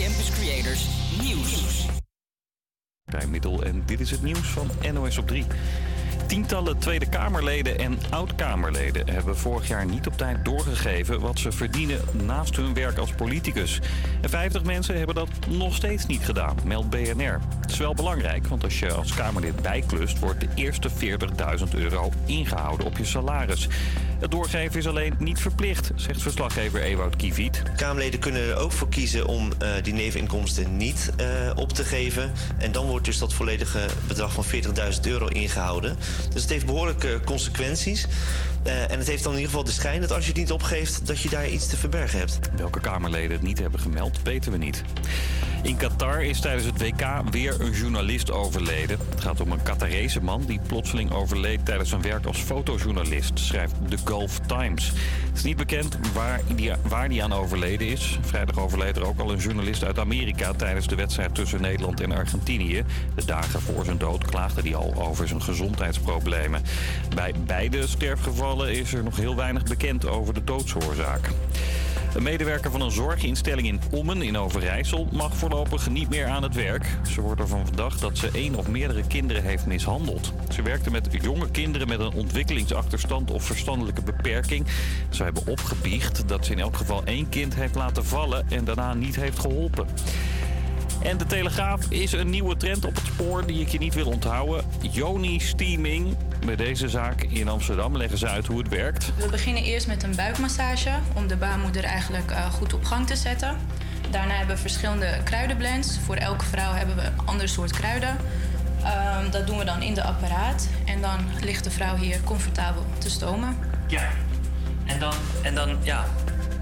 Campus Creators Nieuws. Middel en dit is het nieuws van NOS op 3. Tientallen Tweede Kamerleden en oud-Kamerleden hebben vorig jaar niet op tijd doorgegeven wat ze verdienen naast hun werk als politicus. En 50 mensen hebben dat nog steeds niet gedaan, meldt BNR. Het is wel belangrijk, want als je als Kamerlid bijklust, wordt de eerste 40.000 euro ingehouden op je salaris. Het doorgeven is alleen niet verplicht, zegt verslaggever Ewout Kiviet. Kamerleden kunnen er ook voor kiezen om uh, die neveninkomsten niet uh, op te geven. En dan wordt dus dat volledige bedrag van 40.000 euro ingehouden. Dus het heeft behoorlijke consequenties. Uh, en het heeft dan in ieder geval de schijn dat als je het niet opgeeft, dat je daar iets te verbergen hebt. Welke Kamerleden het niet hebben gemeld, weten we niet. In Qatar is tijdens het WK weer een journalist overleden. Het gaat om een Qatarese man die plotseling overleed tijdens zijn werk als fotojournalist, schrijft de Gulf Times. Het is niet bekend waar die, waar die aan overleden is. Vrijdag overleed er ook al een journalist uit Amerika tijdens de wedstrijd tussen Nederland en Argentinië. De dagen voor zijn dood klaagde hij al over zijn gezondheidsproblemen. Bij beide sterfgevallen is er nog heel weinig bekend over de doodsoorzaak. Een medewerker van een zorginstelling in Ommen in Overijssel mag voorlopig niet meer aan het werk. Ze wordt ervan verdacht dat ze één of meerdere kinderen heeft mishandeld. Ze werkte met jonge kinderen met een ontwikkelingsachterstand of verstandelijke beperking. Ze hebben opgebiecht dat ze in elk geval één kind heeft laten vallen en daarna niet heeft geholpen. En de Telegraaf is een nieuwe trend op het spoor die ik je niet wil onthouden. Joni Steaming. Bij deze zaak in Amsterdam leggen ze uit hoe het werkt. We beginnen eerst met een buikmassage om de baarmoeder eigenlijk uh, goed op gang te zetten. Daarna hebben we verschillende kruidenblends. Voor elke vrouw hebben we een ander soort kruiden. Um, dat doen we dan in de apparaat. En dan ligt de vrouw hier comfortabel te stomen. Ja, en dan, en dan, ja,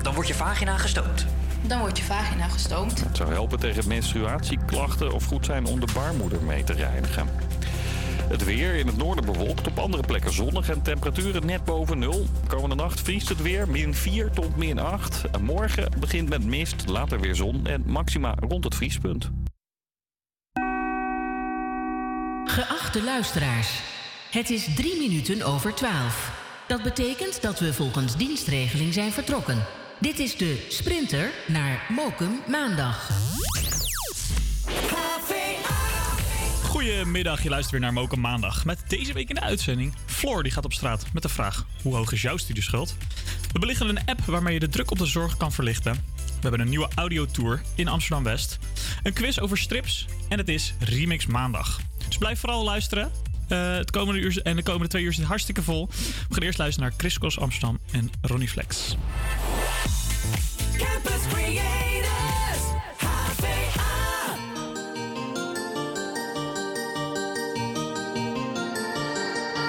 dan wordt je vagina gestoomd. Dan wordt je vagina gestoomd. Het zou helpen tegen menstruatieklachten of goed zijn om de baarmoeder mee te reinigen. Het weer in het noorden bewolkt, op andere plekken zonnig en temperaturen net boven nul. Komende nacht vriest het weer min 4 tot min 8. Morgen begint met mist, later weer zon en maxima rond het vriespunt. Geachte luisteraars, het is drie minuten over 12. Dat betekent dat we volgens dienstregeling zijn vertrokken. Dit is de Sprinter naar Mokum Maandag. Goedemiddag, je luistert weer naar Mokum Maandag. Met deze week in de uitzending Floor die gaat op straat met de vraag: hoe hoog is jouw studieschuld? We belichten een app waarmee je de druk op de zorg kan verlichten. We hebben een nieuwe audiotour in Amsterdam West. Een quiz over strips en het is Remix Maandag. Dus blijf vooral luisteren. Uh, het komende uur en de komende twee uur zit hartstikke vol. We gaan eerst luisteren naar Chris Kos Amsterdam en Ronnie Flex. Campus Creators, HVA.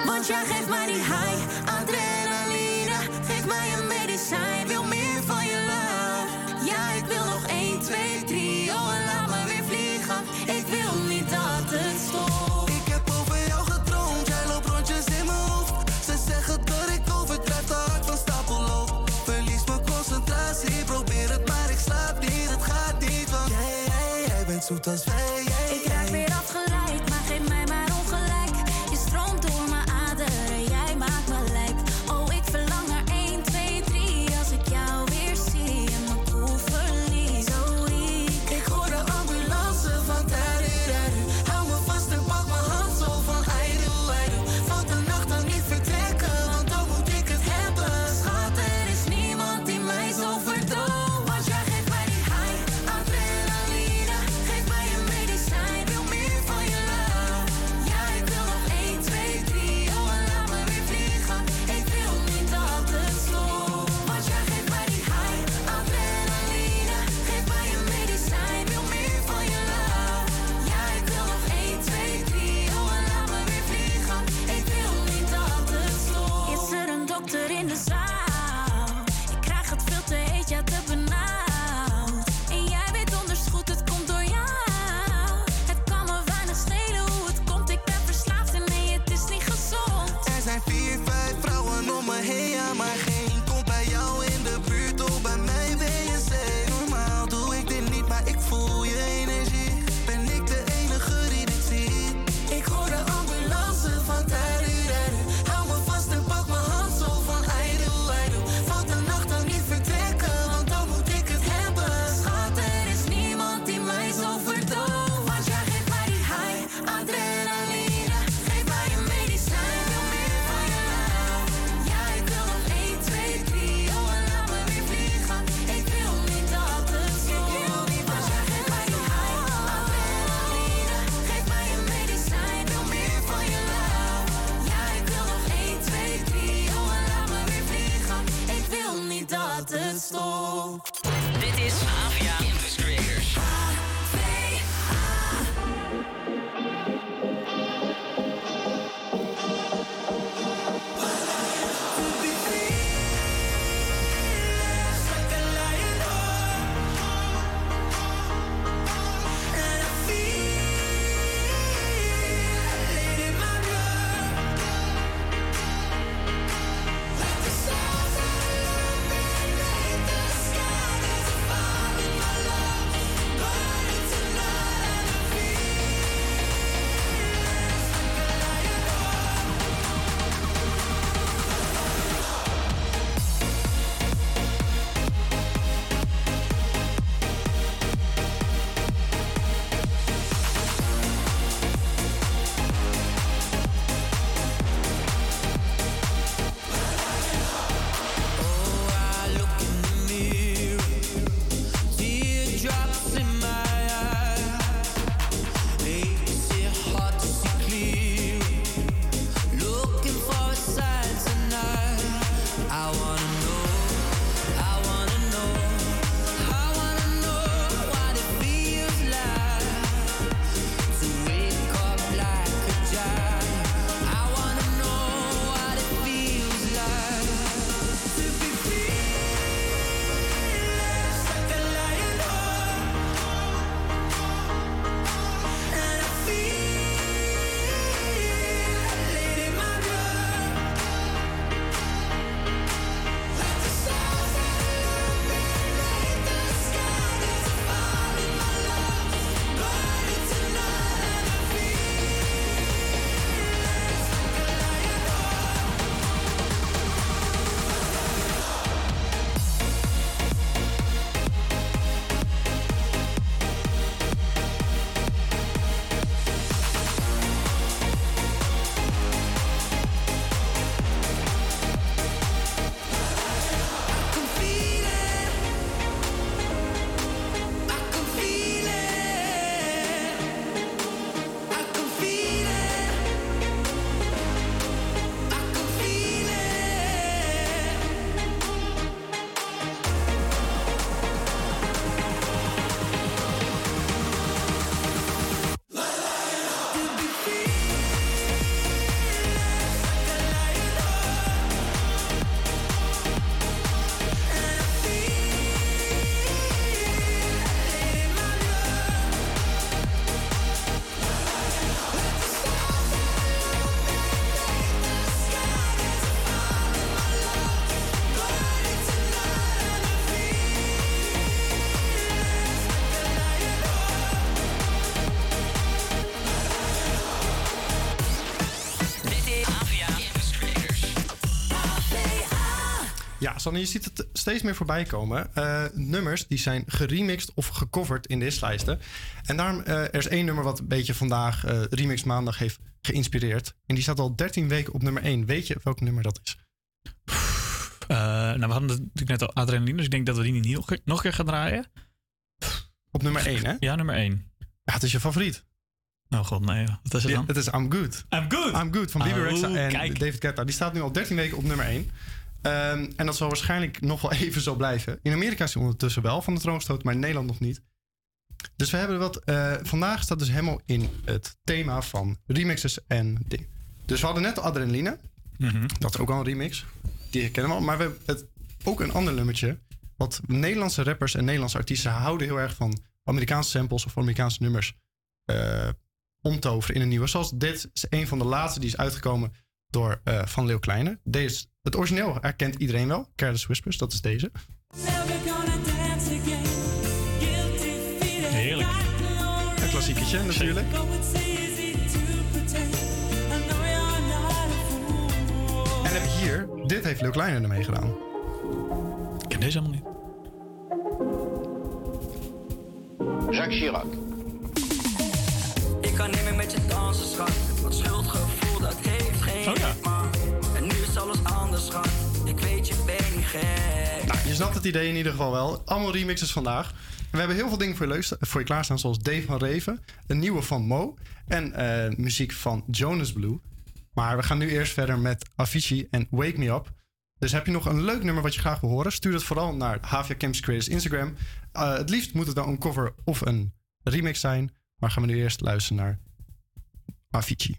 Want jij geeft mij die high, adrenaline. Geef mij een medicijn, jij, jij bent Sanne, je ziet het steeds meer voorbij komen. Eh, nummers die zijn geremixed of gecoverd in de hitlijsten. En daarom, eh, er is één nummer wat een beetje vandaag eh Remix Maandag heeft geïnspireerd. En die staat al 13 weken op nummer 1. Weet je welk nummer dat is? Nou, we hadden natuurlijk net al adrenaline, dus ik denk dat we die niet nog, nog een keer gaan draaien. Op nummer 1, hè? Ja, nummer 1. Ja, het is je favoriet. Oh god, nee. Wat is het Ja, dan? het is I'm Good. I'm Good. I'm Good van Bibi Oh, Rexha en kijk. David Guetta. Die staat nu al 13 weken op nummer 1. Ehm, en dat zal waarschijnlijk nog wel even zo blijven. In Amerika is hij ondertussen wel van de troon gestoten, maar in Nederland nog niet. Dus we hebben wat. eh, vandaag staat dus helemaal in het thema van remixes en ding. Dus we hadden net Adrenaline. Mhm. Dat is ook al een remix. Die kennen we al. Maar we hebben het, ook een ander nummertje. Wat Nederlandse rappers en Nederlandse artiesten houden heel erg van Amerikaanse samples of Amerikaanse nummers eh, omtoveren in een nieuwe. Zoals dit is een van de laatste die is uitgekomen door eh, Van Leeuw Kleine. Deze, het origineel herkent iedereen wel. Careless Whispers, dat is deze. Heerlijk. Een klassieketje natuurlijk. En heb je hier, dit heeft Leeuw Kleine ermee gedaan. Ik ken deze helemaal niet. Jacques Chirac. Ik kan niet meer met je dansen, schat. Want schuldgevoel, dat heeft geen Oh ja alles anders, schat. Ik weet, je bent niet gek. Nou, je snapt het idee in ieder geval wel. Allemaal remixes vandaag. We hebben heel veel dingen voor je, voor je klaarstaan, zoals Dave van Reven, een nieuwe van Mo en eh, muziek van Jonas Blue. Maar we gaan nu eerst verder met Avicii en Wake Me Up. Dus heb je nog een leuk nummer wat je graag wil horen? Stuur het vooral naar Havia Camps Creators Instagram. Eh, het liefst moet het dan een cover of een remix zijn. Maar gaan we nu eerst luisteren naar Avicii.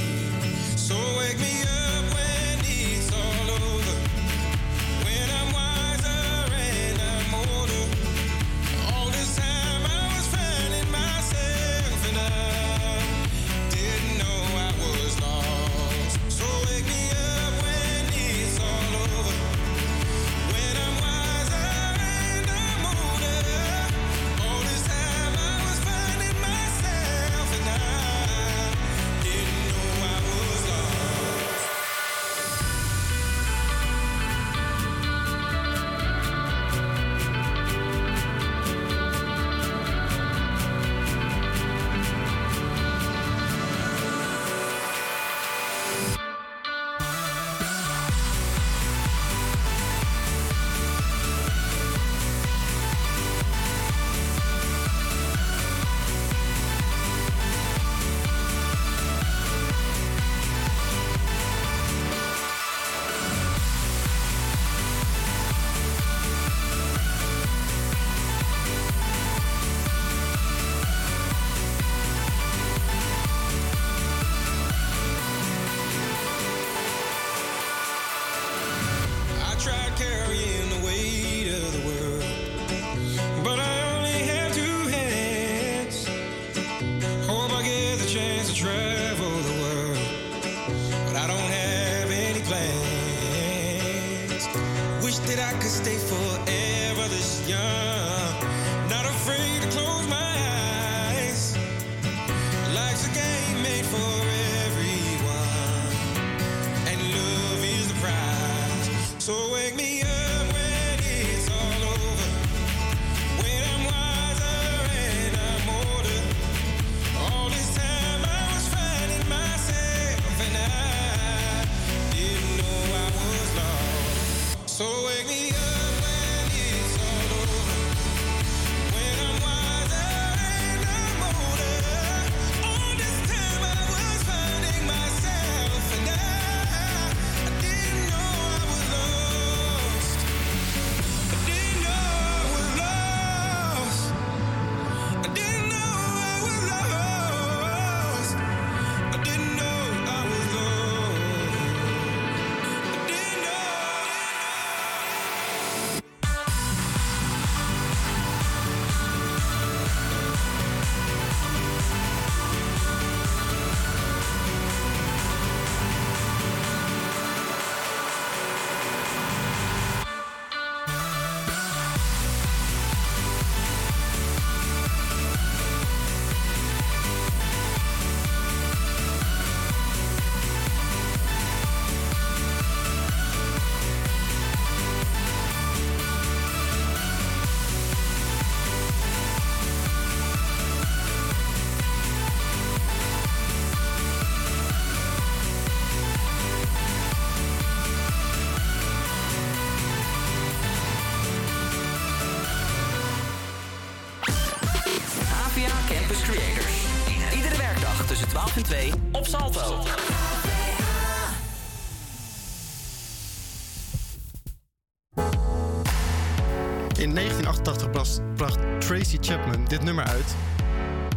Tracy Chapman dit nummer uit.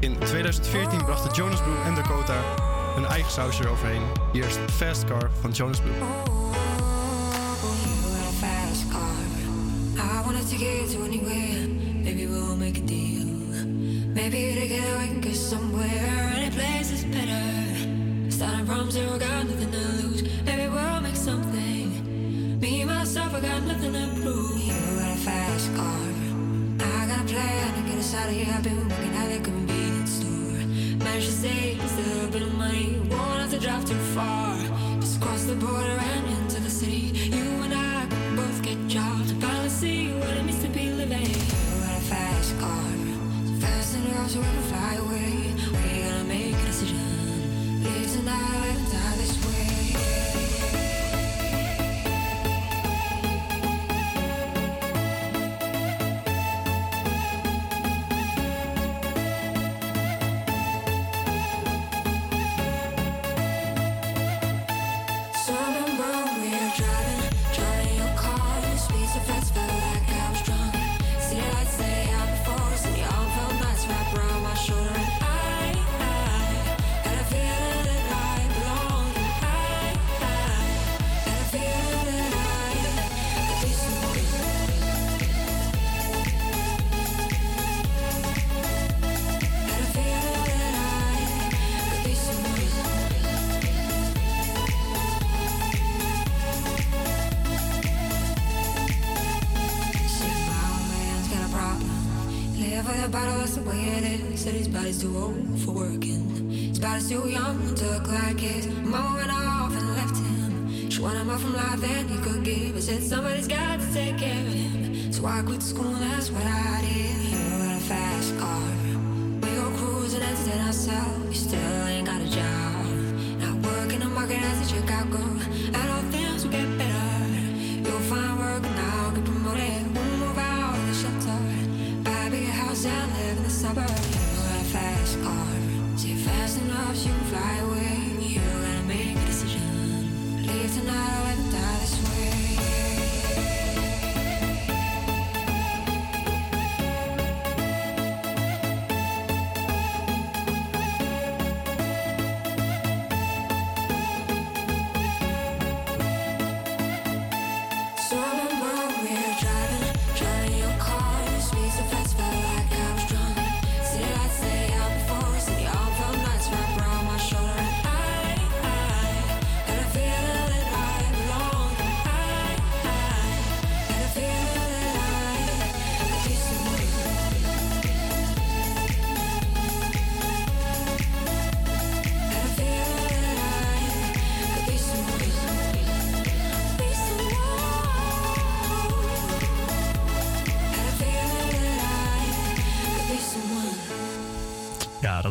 In 2014 brachten Jonas Blue en Dakota hun eigen saus eroverheen. Hier is Fast Car van Jonas Blue. Maybe together we can go somewhere, any place is better. Starting from zero, got out of here, I've been working at a convenience store. Managed to a bit of money, won't have to drive too far. Just cross the border and into the city. You and I can both get jobs finally see what it means to be living. You're a fast car, so fast enough to run we can fly away. We're gonna make a decision. Live tonight, die this way. Somebody's got to take care of him. So I quit school,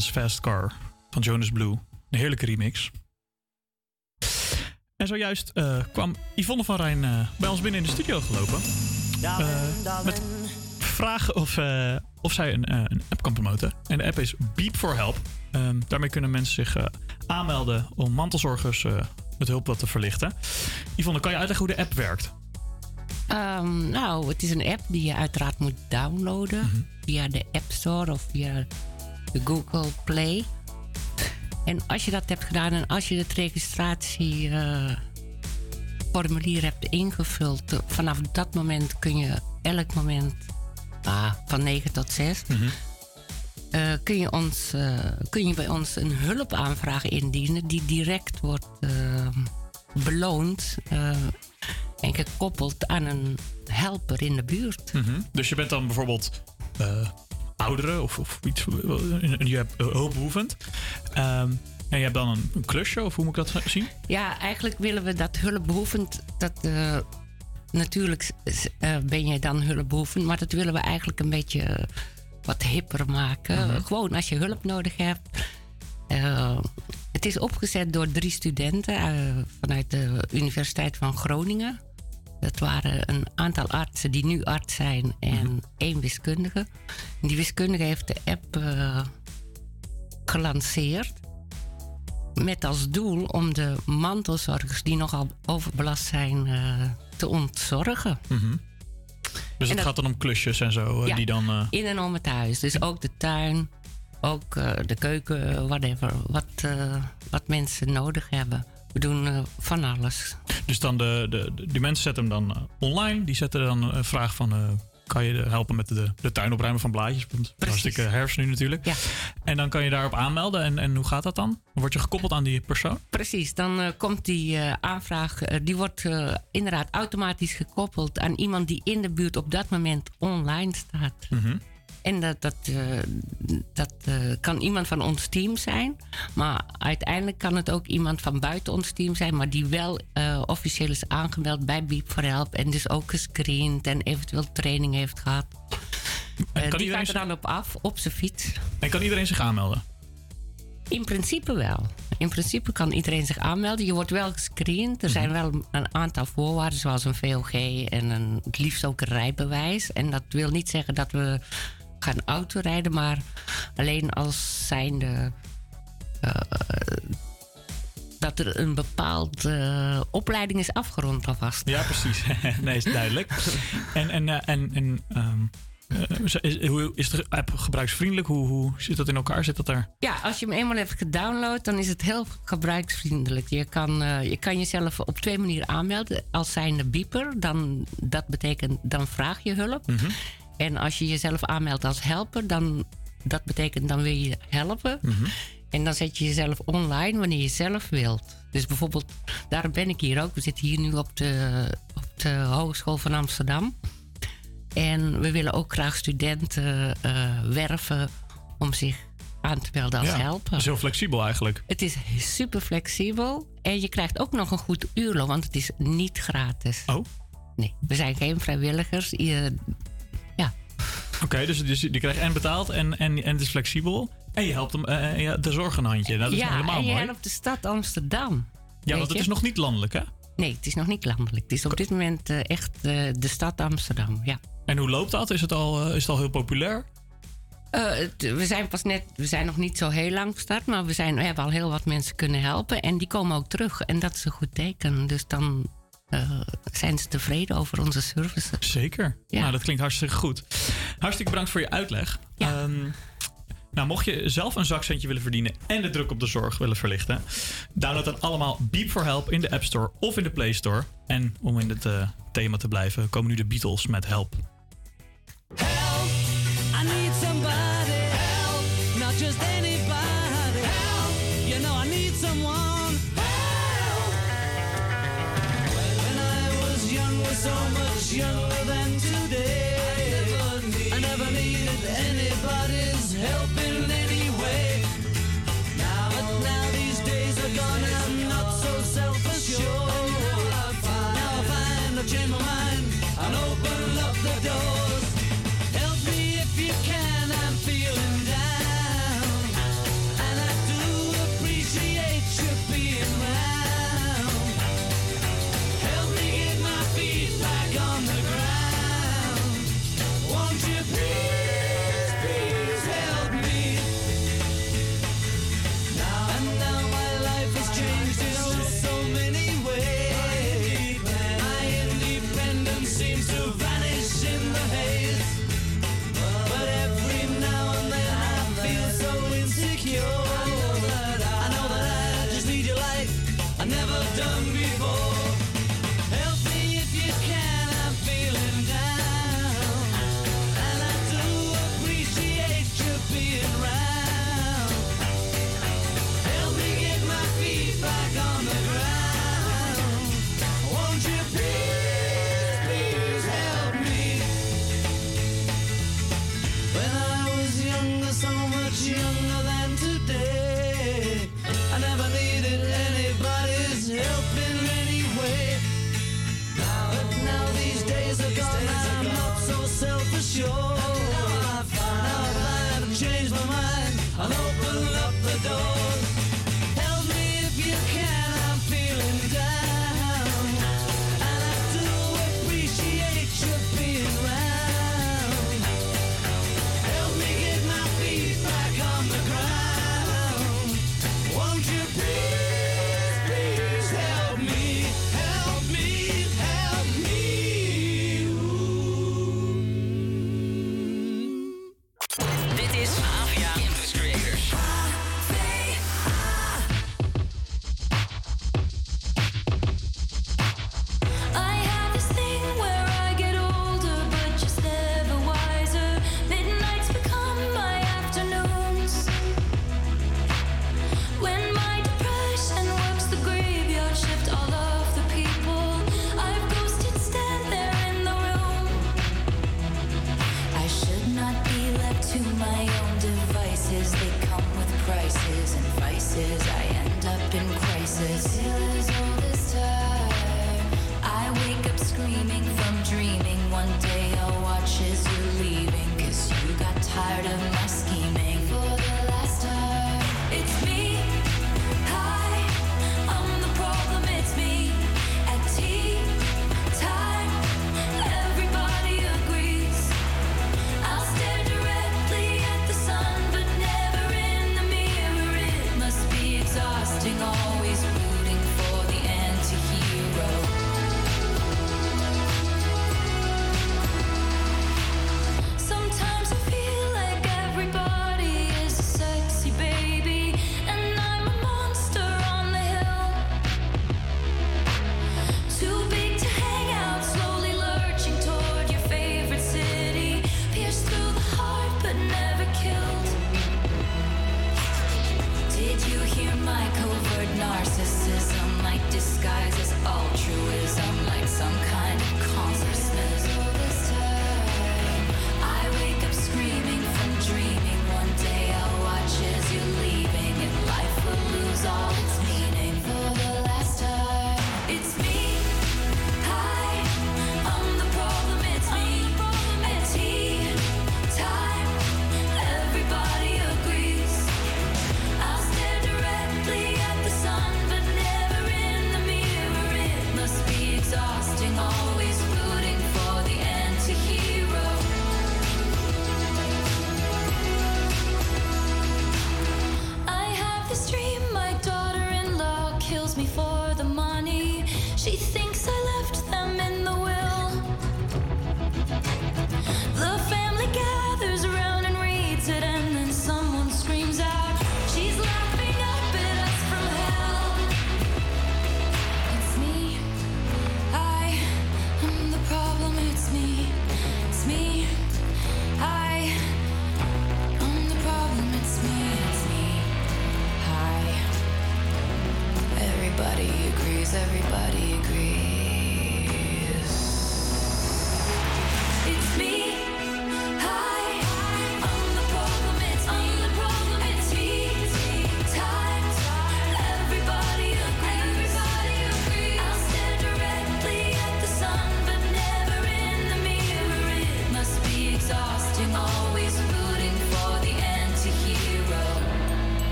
is Fast Car van Jonas Blue. Een heerlijke remix. En zojuist eh, kwam Yvonne van Rijn eh, bij ons binnen in de studio gelopen. Eh, met vragen of, eh, of zij een, eh, een app kan promoten. En de app is Beep for Help. Ehm, daarmee kunnen mensen zich eh, aanmelden om mantelzorgers eh, met hulp wat te verlichten. Yvonne, kan je uitleggen hoe de app werkt? Ehm, nou, het is een app die je uiteraard moet downloaden via de App Store of via de Google Play. En als je dat hebt gedaan en als je het registratieformulier hebt ingevuld, eh, vanaf dat moment kun je elk moment ah, van 9 tot 6 eh, kun, je ons, eh, kun je bij ons een hulpaanvraag indienen die direct wordt beloond en gekoppeld aan een helper in de buurt. Mhm. Dus je bent dan bijvoorbeeld ouderen of, of iets, eh, je hebt eh, hulpbehoevend. Ehm, en je hebt dan een, een klusje, of hoe moet ik dat zien? Ja, eigenlijk willen we dat hulpbehoevend. Dat, eh, natuurlijk ben je dan hulpbehoevend, maar dat willen we eigenlijk een beetje wat hipper maken. Mhm. Gewoon als je hulp nodig hebt. Het is opgezet door drie studenten vanuit de Universiteit van Groningen. Dat waren een aantal artsen die nu arts zijn en één wiskundige. Die wiskundige heeft de app eh, gelanceerd. Met als doel om de mantelzorgers die nogal overbelast zijn eh, te ontzorgen. Mhm. Dus En het dat- gaat dan om klusjes en zo, eh, Ja, die dan... in en om het huis. Dus ook de tuin, ook de keuken, whatever. Wat, wat mensen nodig hebben. We doen eh, van alles. Dus dan de, de, de, die mensen zetten hem dan eh, online. Die zetten dan een vraag van... eh, kan je helpen met de, de tuin opruimen van blaadjes? Want hartstikke herfst nu natuurlijk. Ja. En dan kan je daarop aanmelden. En, en hoe gaat dat dan? Dan word je gekoppeld aan die persoon? Precies, dan eh, komt die eh, aanvraag, eh, die wordt eh, inderdaad automatisch gekoppeld aan iemand die in de buurt op dat moment online staat. Mhm. En dat, dat, eh, dat eh, kan iemand van ons team zijn. Maar uiteindelijk kan het ook iemand van buiten ons team zijn. Maar die wel eh, officieel is aangemeld bij Beep for Help. En dus ook gescreend en eventueel training heeft gehad. En kan die gaat er dan op af, op zijn fiets. En kan iedereen zich aanmelden? In principe wel. In principe kan iedereen zich aanmelden. Je wordt wel gescreend. Er zijn wel een aantal voorwaarden, zoals een VOG en een, het liefst ook een rijbewijs. En dat wil niet zeggen dat we gaan autorijden, maar alleen als zijnde. eh, dat er een bepaalde opleiding is afgerond alvast. Ja, precies. nee, is duidelijk. En, en, eh, en, en ehm, eh, is, hoe is de app gebruiksvriendelijk? Hoe, hoe zit dat in elkaar? Zit dat er? Ja, als je hem eenmaal hebt gedownload, dan is het heel gebruiksvriendelijk. Je kan, je kan jezelf op twee manieren aanmelden. Als zijnde bieper, dan, dat betekent, dan vraag je hulp. Mhm. En als je jezelf aanmeldt als helper, dan, dat betekent dan wil je helpen. Mhm. En dan zet je jezelf online wanneer je zelf wilt. Dus bijvoorbeeld, daarom ben ik hier ook. We zitten hier nu op de, op de Hogeschool van Amsterdam. En we willen ook graag studenten eh, werven om zich aan te melden als Ja, helper. Dat is heel flexibel eigenlijk. Het is super flexibel. En je krijgt ook nog een goed uurloon, want het is niet gratis. Oh? Nee, we zijn geen vrijwilligers. Je, Oké, dus, dus je krijgt en betaald en, en, en het is flexibel. En je helpt hem ja, de zorg een handje. Dat is ja, helemaal en je mooi. helpt de stad Amsterdam. Ja, want het je? is nog niet landelijk, hè? Nee, het is nog niet landelijk. Het is op dit moment eh, echt de stad Amsterdam, ja. En hoe loopt dat? Is het al, is het al heel populair? We zijn pas net, we zijn nog niet zo heel lang gestart, maar we, zijn, we hebben al heel wat mensen kunnen helpen. En die komen ook terug. En dat is een goed teken. Dus dan eh, zijn ze tevreden over onze services. Zeker. Ja. Nou, dat klinkt hartstikke goed. Hartstikke bedankt voor je uitleg. Ehm, nou, mocht je zelf een zakcentje willen verdienen en de druk op de zorg willen verlichten, download dan allemaal Beep for Help in de App Store of in de Play Store. En om in het eh, thema te blijven, komen nu de Beatles met Help. So much younger than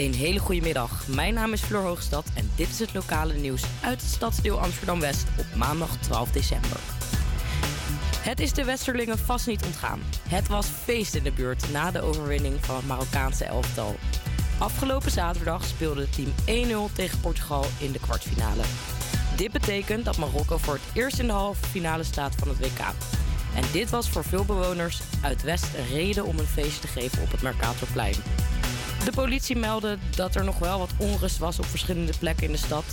Een hele goede middag. Mijn naam is Floor Hoogstad en dit is het lokale nieuws uit het stadsdeel Amsterdam-West op maandag 12 december. Het is de Westerlingen vast niet ontgaan. Het was feest in de buurt na de overwinning van het Marokkaanse elftal. Afgelopen zaterdag speelde het team 1-0 tegen Portugal in de kwartfinale. Dit betekent dat Marokko voor het eerst in de halve finale staat van het WK. En dit was voor veel bewoners uit West een reden om een feest te geven op het Mercatorplein. De politie meldde dat er nog wel wat onrust was op verschillende plekken in de stad.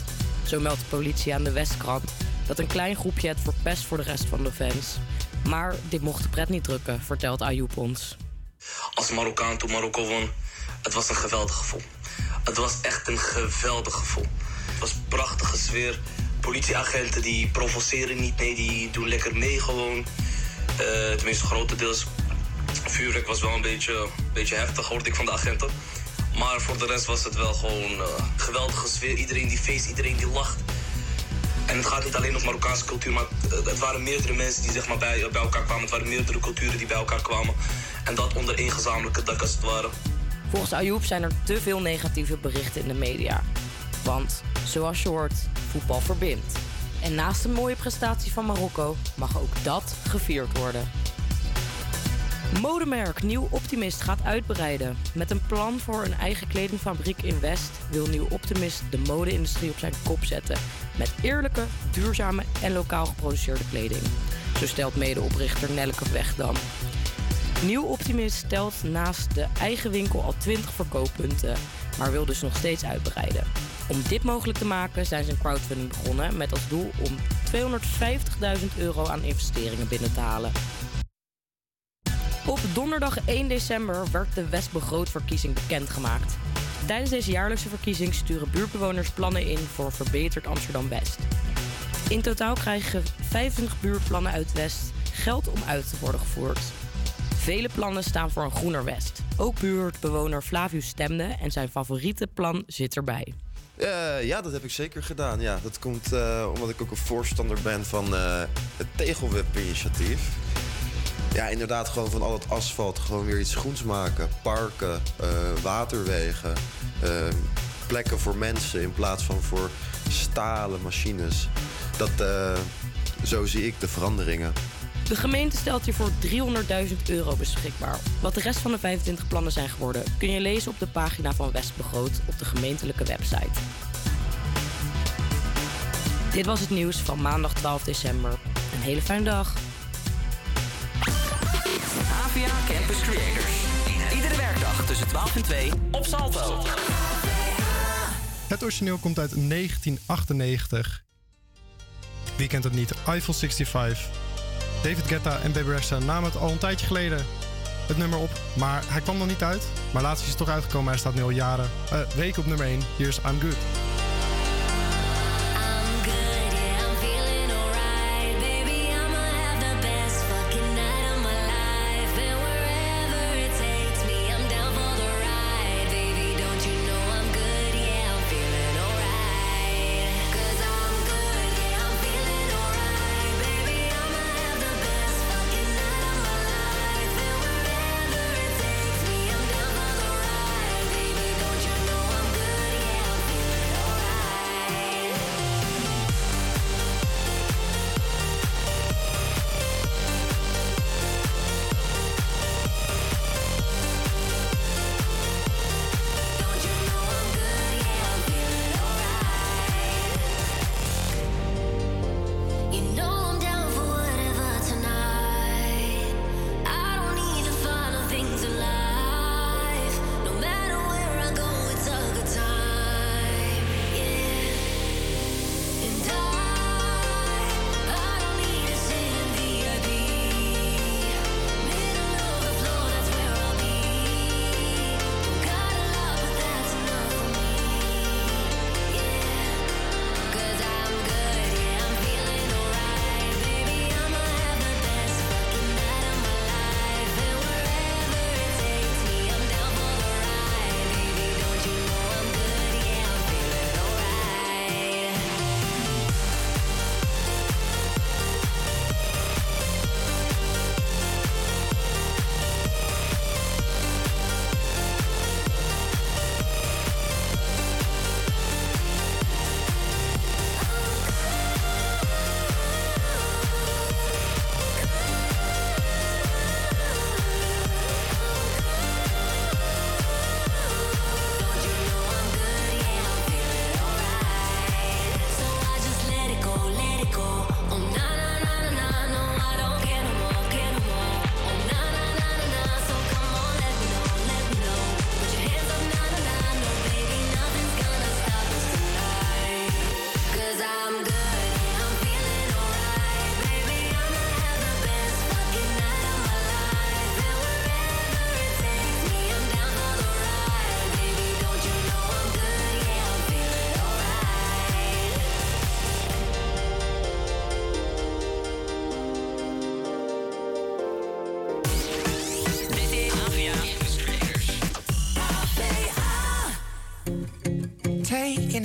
Zo meldt de politie aan de Westkrant dat een klein groepje het verpest voor de rest van de fans. Maar dit mocht de pret niet drukken, vertelt Ayoub ons. als Marokkaan toen Marokko won. Het was een geweldig gevoel. Het was echt een geweldig gevoel. Het was een prachtige sfeer. Politieagenten die provoceren niet, nee, die doen lekker mee gewoon. Eh, tenminste, grotendeels. Vuurwerk was wel een beetje, beetje heftig, hoorde ik van de agenten. Maar voor de rest was het wel gewoon eh, een geweldige sfeer. Iedereen die feest, iedereen die lacht. En het gaat niet alleen om Marokkaanse cultuur, maar het, het waren meerdere mensen die zeg maar, bij, elkaar kwamen. Het waren meerdere culturen die bij elkaar kwamen. En dat onder één gezamenlijke dak als het ware. Volgens Ayoub zijn er te veel negatieve berichten in de media. Want, zoals je hoort, voetbal verbindt. En naast een mooie prestatie van Marokko mag ook dat gevierd worden. Modemerk Nieuw Optimist gaat uitbreiden. Met een plan voor een eigen kledingfabriek in West wil Nieuw Optimist de mode-industrie op zijn kop zetten. Met eerlijke, duurzame en lokaal geproduceerde kleding. Zo stelt medeoprichter Nelleke Wegdam. Nieuw Optimist stelt naast de eigen winkel al 20 verkooppunten, maar wil dus nog steeds uitbreiden. Om dit mogelijk te maken zijn ze een crowdfunding begonnen met als doel om 250.000 euro aan investeringen binnen te halen. Op donderdag 1 december werd de Westbegrootverkiezing bekendgemaakt. Tijdens deze jaarlijkse verkiezing sturen buurtbewoners plannen in voor verbeterd Amsterdam-West. In totaal krijgen 25 buurtplannen uit West geld om uit te worden gevoerd. Vele plannen staan voor een groener West. Ook buurtbewoner Flavius stemde en zijn favoriete plan zit erbij. Eh, ja, dat heb ik zeker gedaan. Ja, dat komt eh, omdat ik ook een voorstander ben van eh, het tegelweb-initiatief. Ja, inderdaad, gewoon van al het asfalt gewoon weer iets groens maken. Parken, eh, waterwegen, eh, plekken voor mensen in plaats van voor stalen machines. Dat, eh, zo zie ik de veranderingen. De gemeente stelt hiervoor 300.000 euro beschikbaar. Wat de rest van de 25 plannen zijn geworden, kun je lezen op de pagina van Westbegroot op de gemeentelijke website. Dit was het nieuws van maandag 12 december. Een hele fijne dag. APA Campus Creators. Iedere werkdag tussen 12 en 2 op Salto. Het origineel komt uit 1998. Wie kent het niet? Eiffel 65. David Guetta en Baby Rexha namen het al een tijdje geleden het nummer op. Maar hij kwam nog niet uit. Maar laatst is het toch uitgekomen. Hij staat nu al jaren, eh, weken op nummer 1. Hier is I'm Good.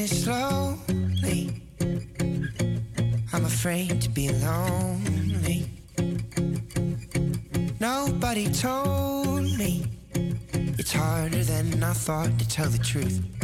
It slowly. I'm afraid to be lonely. Nobody told me it's harder than I thought to tell the truth.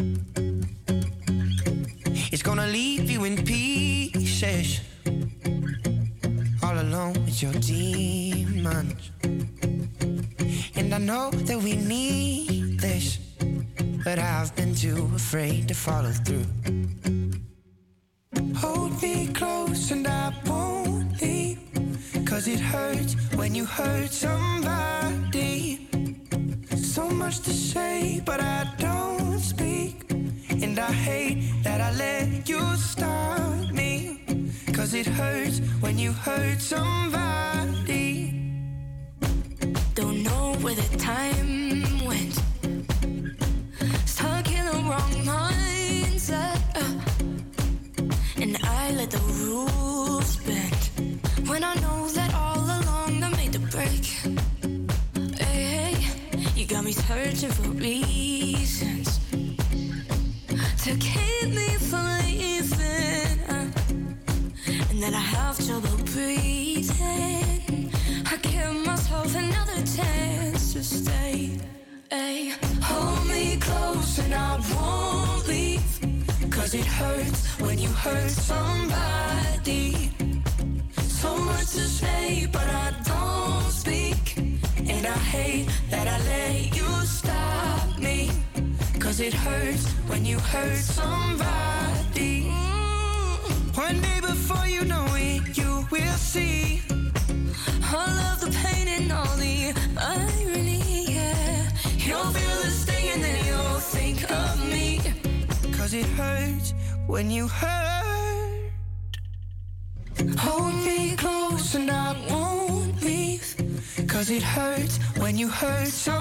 hurts. So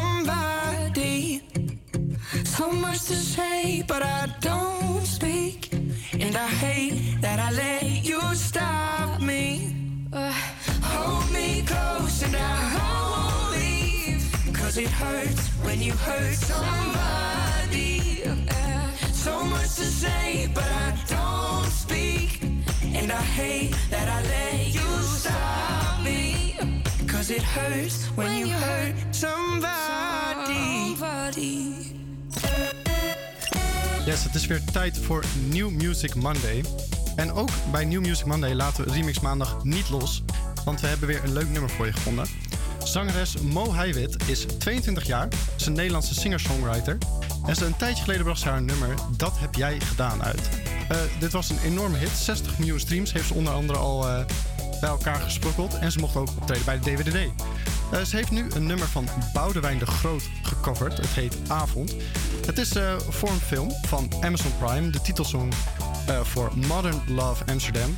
is weer tijd voor New Music Monday. En ook bij New Music Monday laten we Remix Maandag niet los, want we hebben weer een leuk nummer voor je gevonden. Zangeres Mo Heiwit is 22 jaar, is een Nederlandse singer-songwriter. En ze een tijdje geleden bracht ze haar nummer Dat heb jij gedaan uit. Eh, dit was een enorme hit, 60 miljoen streams heeft ze onder andere al eh, bij elkaar gesprokkeld. En ze mocht ook optreden bij de DWDD. Eh, ze heeft nu een nummer van Boudewijn de Groot gecoverd. Het heet Avond. Het is eh, voor een film van Amazon Prime, de titelsong eh, voor Modern Love Amsterdam.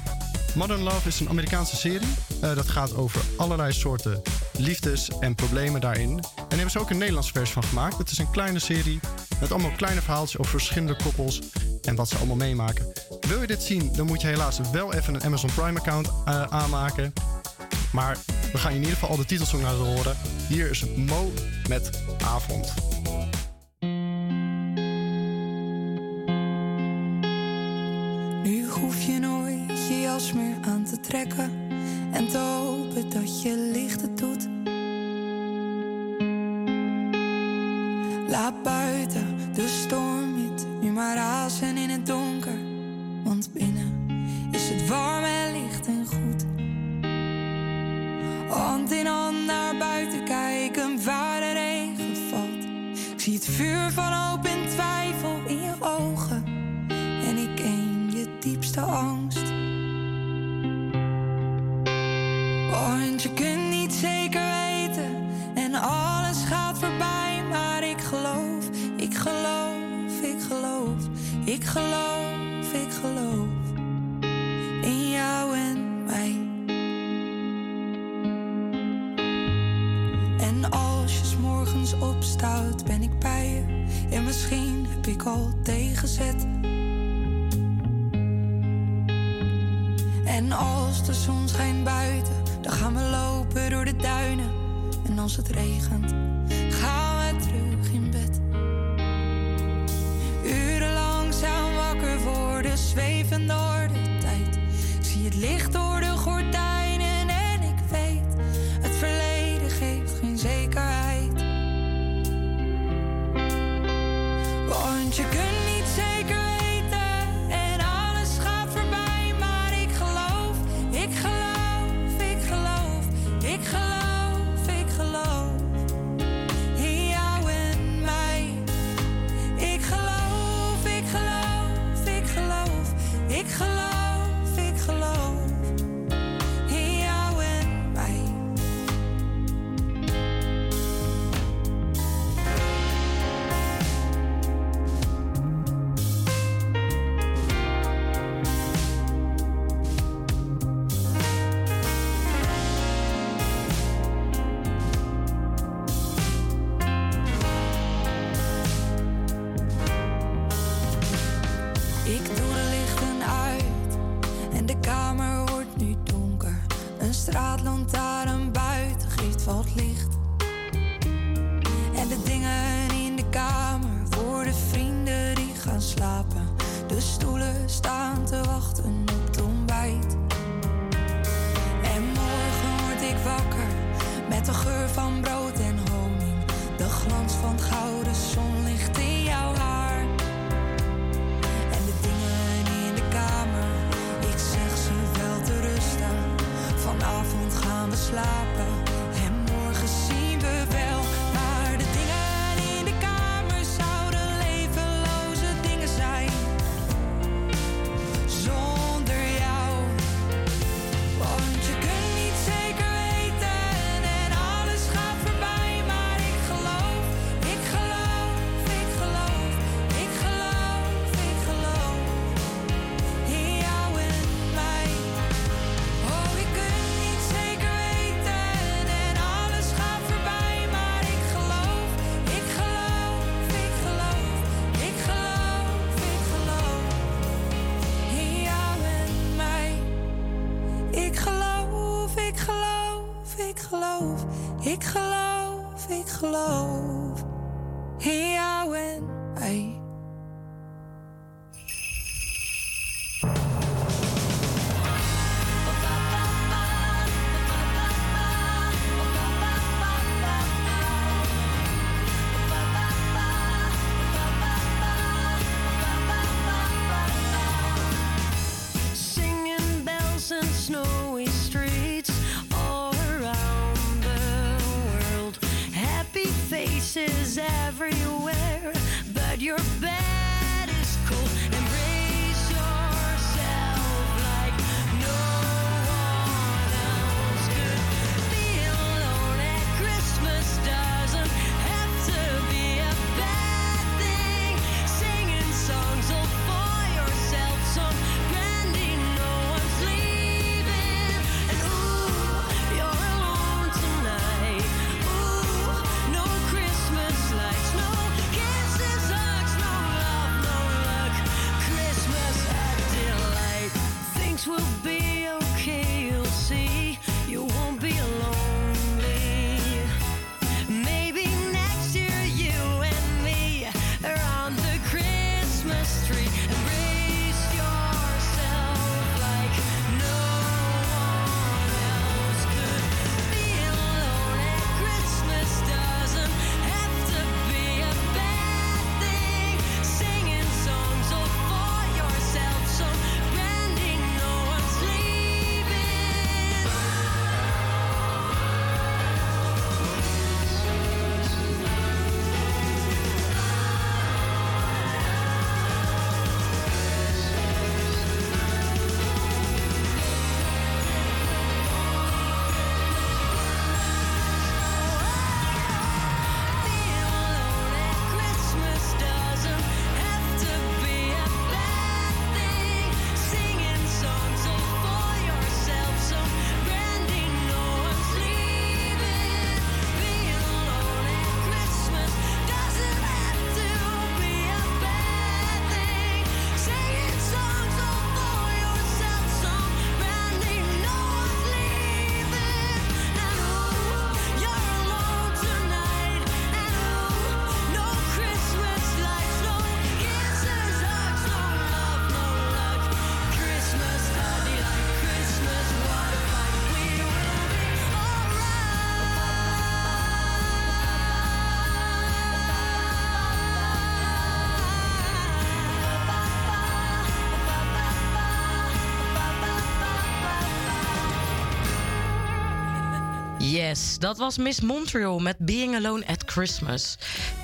Modern Love is een Amerikaanse serie. dat gaat over allerlei soorten liefdes en problemen daarin. En daar hebben ze ook een Nederlandse versie van gemaakt. Het is een kleine serie met allemaal kleine verhaaltjes over verschillende koppels en wat ze allemaal meemaken. Wil je dit zien, dan moet je helaas wel even een Amazon Prime account aanmaken. Maar we gaan in ieder geval al de titelsong laten horen. Hier is Mo met Avond. Dat was Miss Montreal met Being Alone at Christmas.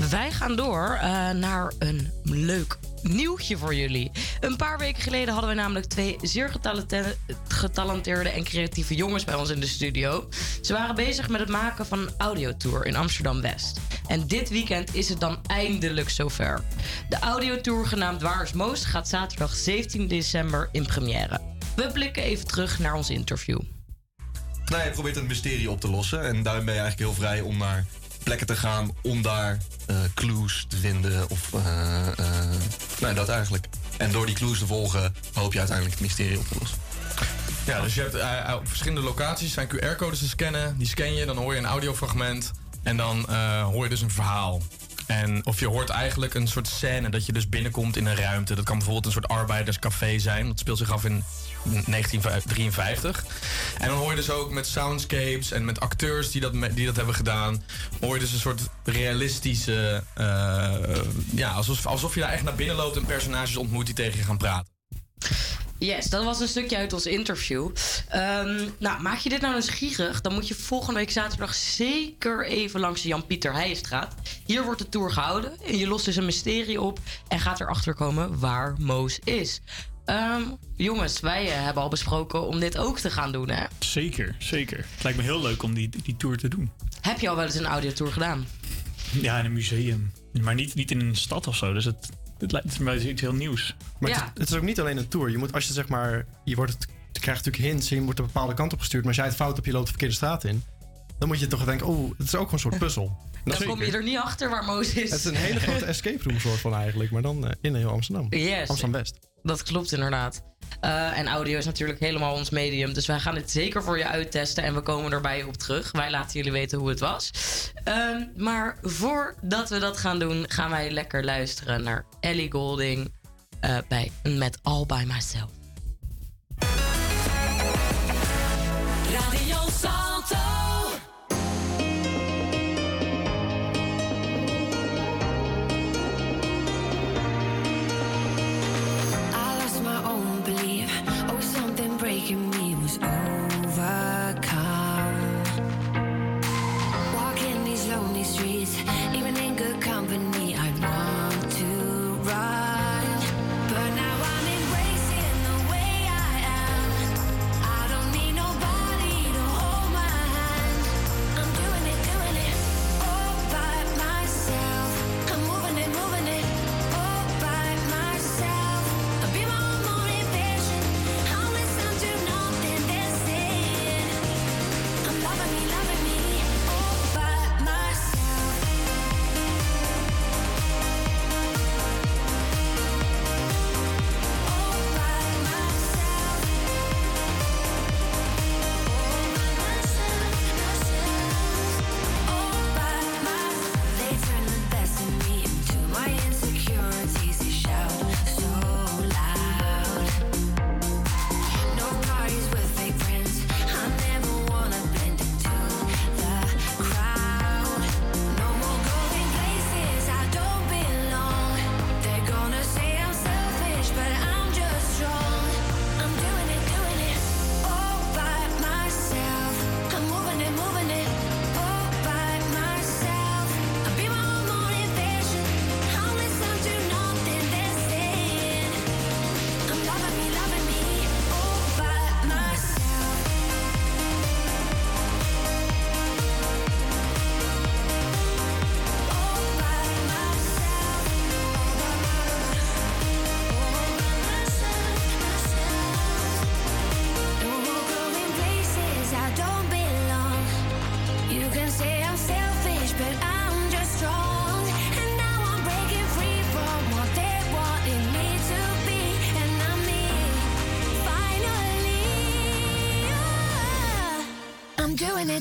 Wij gaan door eh, naar een leuk nieuwtje voor jullie. Een paar weken geleden hadden we namelijk twee zeer getalente- getalenteerde en creatieve jongens bij ons in de studio. Ze waren bezig met het maken van een audiotour in Amsterdam West. En dit weekend is het dan eindelijk zover. De audiotour genaamd Waar Most gaat zaterdag 17 december in première. We blikken even terug naar ons interview. Nou, je probeert een mysterie op te lossen. En daarin ben je eigenlijk heel vrij om naar plekken te gaan om daar eh, clues te vinden. Of eh, nou, dat eigenlijk. En door die clues te volgen hoop je uiteindelijk het mysterie op te lossen. Ja, dus je hebt op verschillende locaties zijn QR-codes te scannen. Die scan je, dan hoor je een audiofragment. En dan hoor je dus een verhaal. En of je hoort eigenlijk een soort scène dat je dus binnenkomt in een ruimte. Dat kan bijvoorbeeld een soort arbeiderscafé zijn. Dat speelt zich af in 1953. En dan hoor je dus ook met soundscapes en met acteurs die dat, die dat hebben gedaan, hoor je dus een soort realistische. Eh, ja, alsof, alsof je daar echt naar binnen loopt en personages ontmoet die tegen je gaan praten. Yes, dat was een stukje uit ons interview. Ehm, nou, maak je dit nou eens gierig, dan moet je volgende week zaterdag zeker even langs de Jan-Pieter Heijenstraat. Hier wordt de tour gehouden en je lost dus een mysterie op en gaat erachter komen waar Moos is. Ehm, jongens, wij eh, hebben al besproken om dit ook te gaan doen, hè? Zeker, zeker. Het lijkt me heel leuk om die, die tour te doen. Heb je al wel eens een audiotour gedaan? Ja, in een museum. Maar niet, niet in een stad of zo. Dus het, het lijkt me iets heel nieuws. Maar het, het, is ook niet alleen een tour. Je moet, als je zeg maar, je wordt krijgt natuurlijk hints je wordt een bepaalde kant op gestuurd. Maar als jij het fout hebt, je loopt de verkeerde straat in. Dan moet je toch denken, oh, het is ook een soort puzzel. Dan kom je er niet achter waar Moos is. Het is een hele grote escape room soort van eigenlijk, maar dan eh, in heel Amsterdam. Amsterdam West dat klopt inderdaad. Eh, en audio is natuurlijk helemaal ons medium. Dus wij gaan het zeker voor je uittesten en we komen erbij op terug. Wij laten jullie weten hoe het was. Um, maar voordat we dat gaan doen, gaan wij lekker luisteren naar Ellie Golding uh, bij Met All By Myself.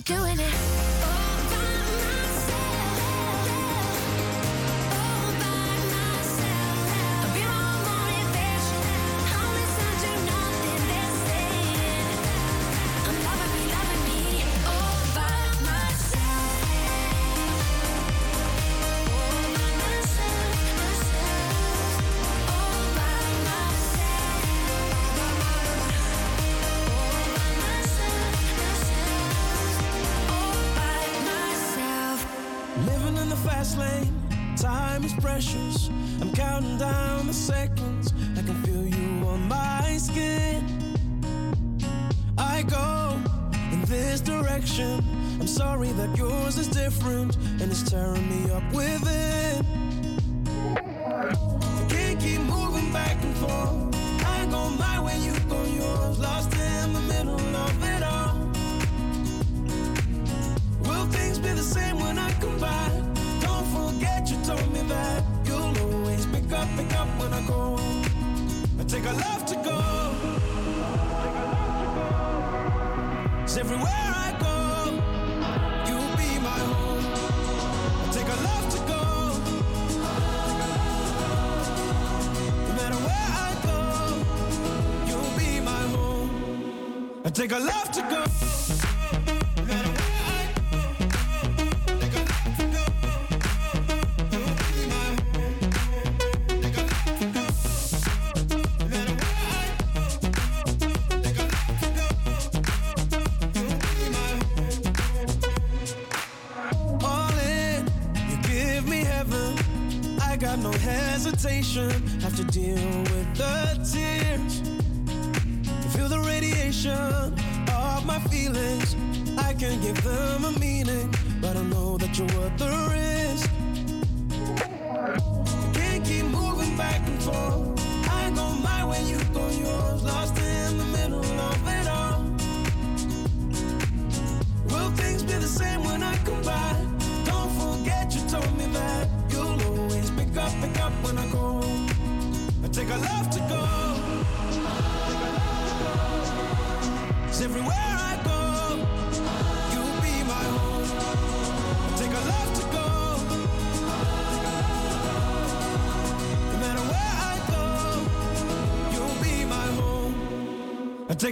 doing it.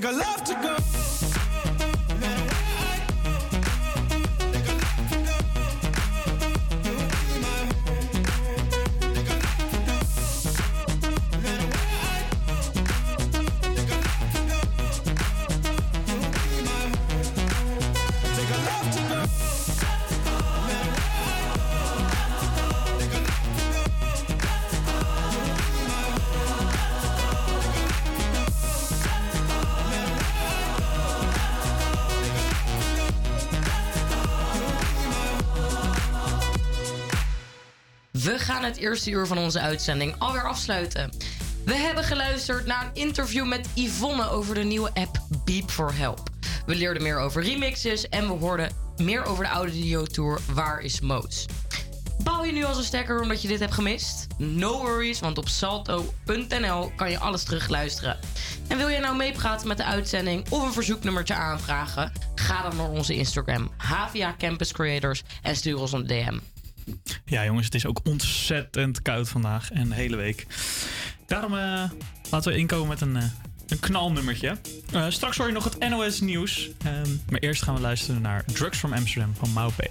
nigga. Love gaan het eerste uur van onze uitzending alweer afsluiten. We hebben geluisterd naar een interview met Yvonne over de nieuwe app Beep for Help. We leerden meer over remixes en we hoorden meer over de audio tour Waar is Moos. Bouw je nu als een stekker omdat je dit hebt gemist? No worries, want op salto.nl kan je alles terugluisteren. En wil jij nou meepraten met de uitzending of een verzoeknummertje aanvragen? Ga dan naar onze Instagram, HVA Campus Creators, en stuur ons een DM. Ja, jongens, het is ook ontzettend koud vandaag en de hele week. Daarom eh, laten we inkomen met een, eh, een knalnummertje. Eh, straks hoor je nog het NOS nieuws. Ehm, maar eerst gaan we luisteren naar Drugs from Amsterdam van Maupe.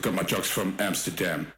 pick up my drugs from Amsterdam.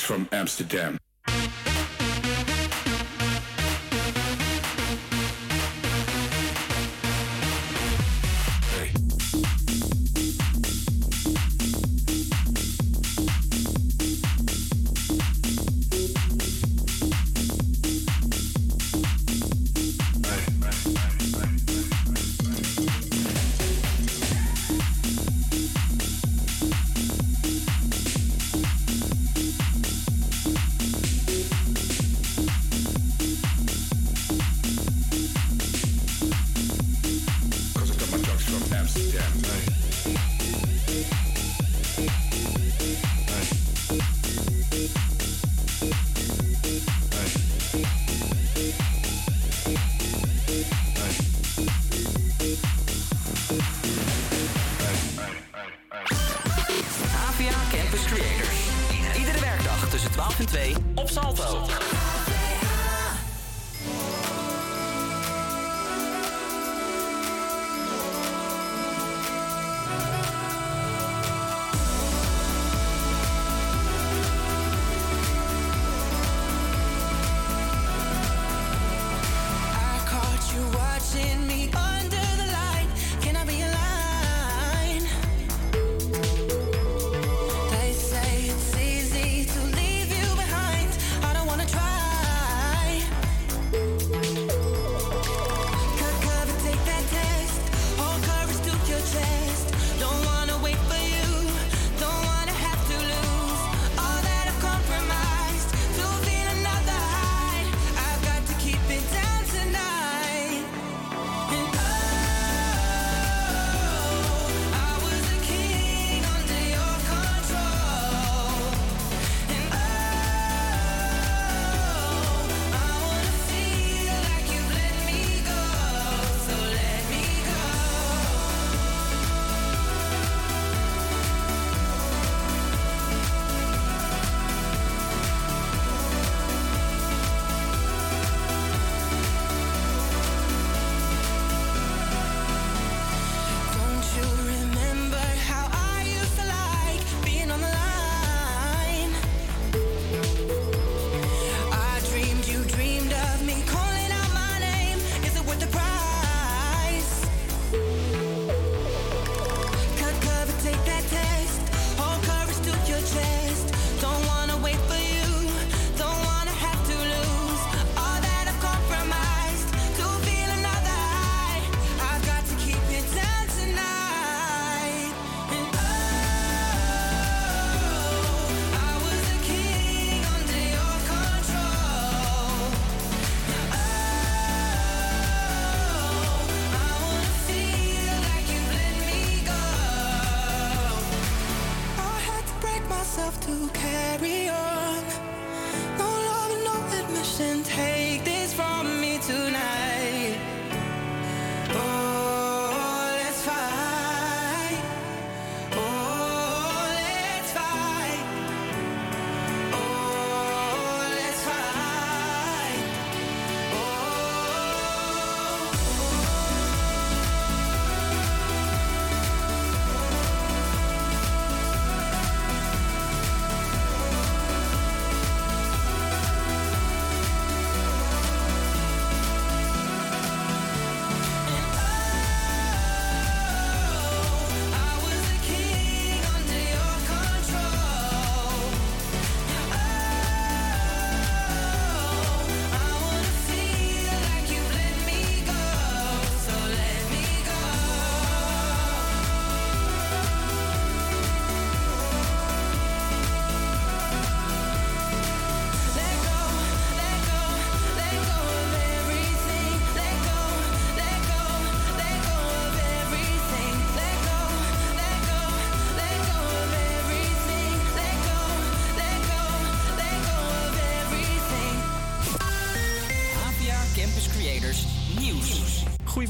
From Amsterdam.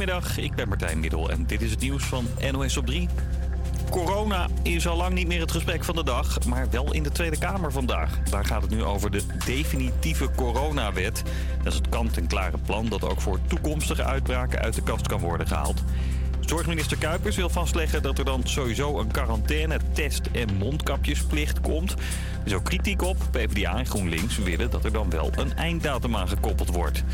Goedemiddag, ik ben Martijn Middel en dit is het nieuws van NOS op 3. Corona is al lang niet meer het gesprek van de dag, maar wel in de Tweede Kamer vandaag. Daar gaat het nu over de definitieve coronawet. Dat is het kant-en-klare plan dat ook voor toekomstige uitbraken uit de kast kan worden gehaald. Zorgminister Kuipers wil vastleggen dat er dan sowieso een quarantaine, test en mondkapjesplicht komt. Er is ook kritiek op. PvdA en GroenLinks willen dat er dan wel een einddatum aan gekoppeld wordt.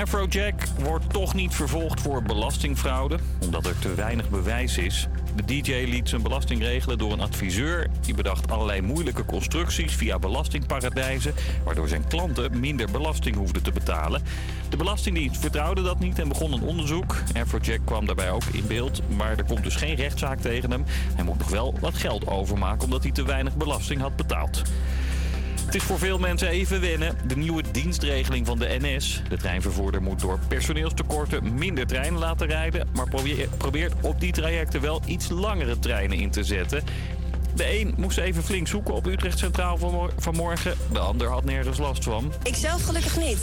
Afrojack wordt toch niet vervolgd voor belastingfraude, omdat er te weinig bewijs is. De DJ liet zijn belasting regelen door een adviseur. Die bedacht allerlei moeilijke constructies via belastingparadijzen, waardoor zijn klanten minder belasting hoefden te betalen. De Belastingdienst vertrouwde dat niet en begon een onderzoek. Afrojack kwam daarbij ook in beeld, maar er komt dus geen rechtszaak tegen hem. Hij moet nog wel wat geld overmaken omdat hij te weinig belasting had betaald. Het is voor veel mensen even wennen. De nieuwe dienstregeling van de NS. De treinvervoerder moet door personeelstekorten minder treinen laten rijden. Maar probeer- probeert op die trajecten wel iets langere treinen in te zetten. De een moest even flink zoeken op Utrecht Centraal vanmor- vanmorgen. De ander had nergens last van. Ik zelf gelukkig niet.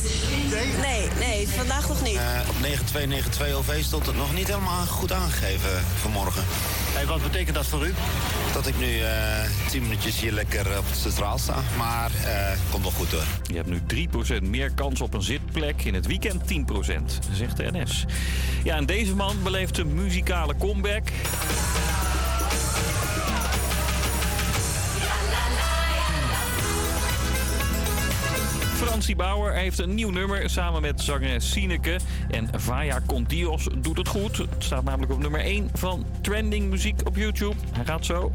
Nee, nee, vandaag nog niet. Eh, op 9292 OV stond het nog niet helemaal goed aangegeven vanmorgen. Hey, wat betekent dat voor u? Dat ik nu eh 10 minuutjes hier lekker op het centraal sta. Maar eh komt wel goed hoor. Je hebt nu 3% meer kans op een zitplek. In het weekend 10%, zegt de NS. Ja, en deze man beleeft een muzikale comeback. Francie Bauer heeft een nieuw nummer samen met zangeres Sineke. En Vaya Con Dios doet het goed. Het staat namelijk op nummer 1 van trending muziek op YouTube. Hij gaat zo.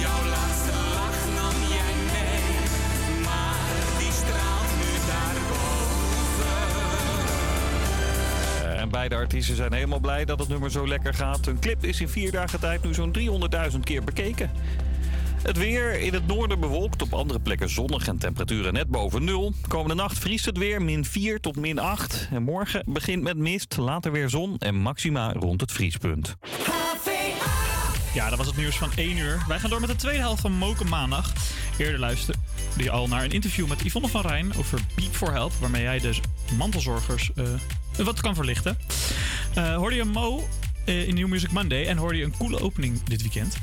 Jouw laatste lach nam jij mee, maar die straalt nu daarboven. En beide artiesten zijn helemaal blij dat het nummer zo lekker gaat. Hun clip is in vier dagen tijd nu zo'n 300.000 keer bekeken. Het weer in het noorden bewolkt, op andere plekken zonnig en temperaturen net boven nul. Komende nacht vriest het weer min 4 tot min 8. En morgen begint met mist, later weer zon en maxima rond het vriespunt. Ja, dat was het nieuws van 1 uur. Wij gaan door met de tweede helft van Moken Maandag. Eerder luisterde je al naar een interview met Yvonne van Rijn over Beep for Help, waarmee jij dus mantelzorgers eh, wat kan verlichten. Eh, hoorde je Mo eh, in New Music Monday en hoorde je een coole opening dit weekend.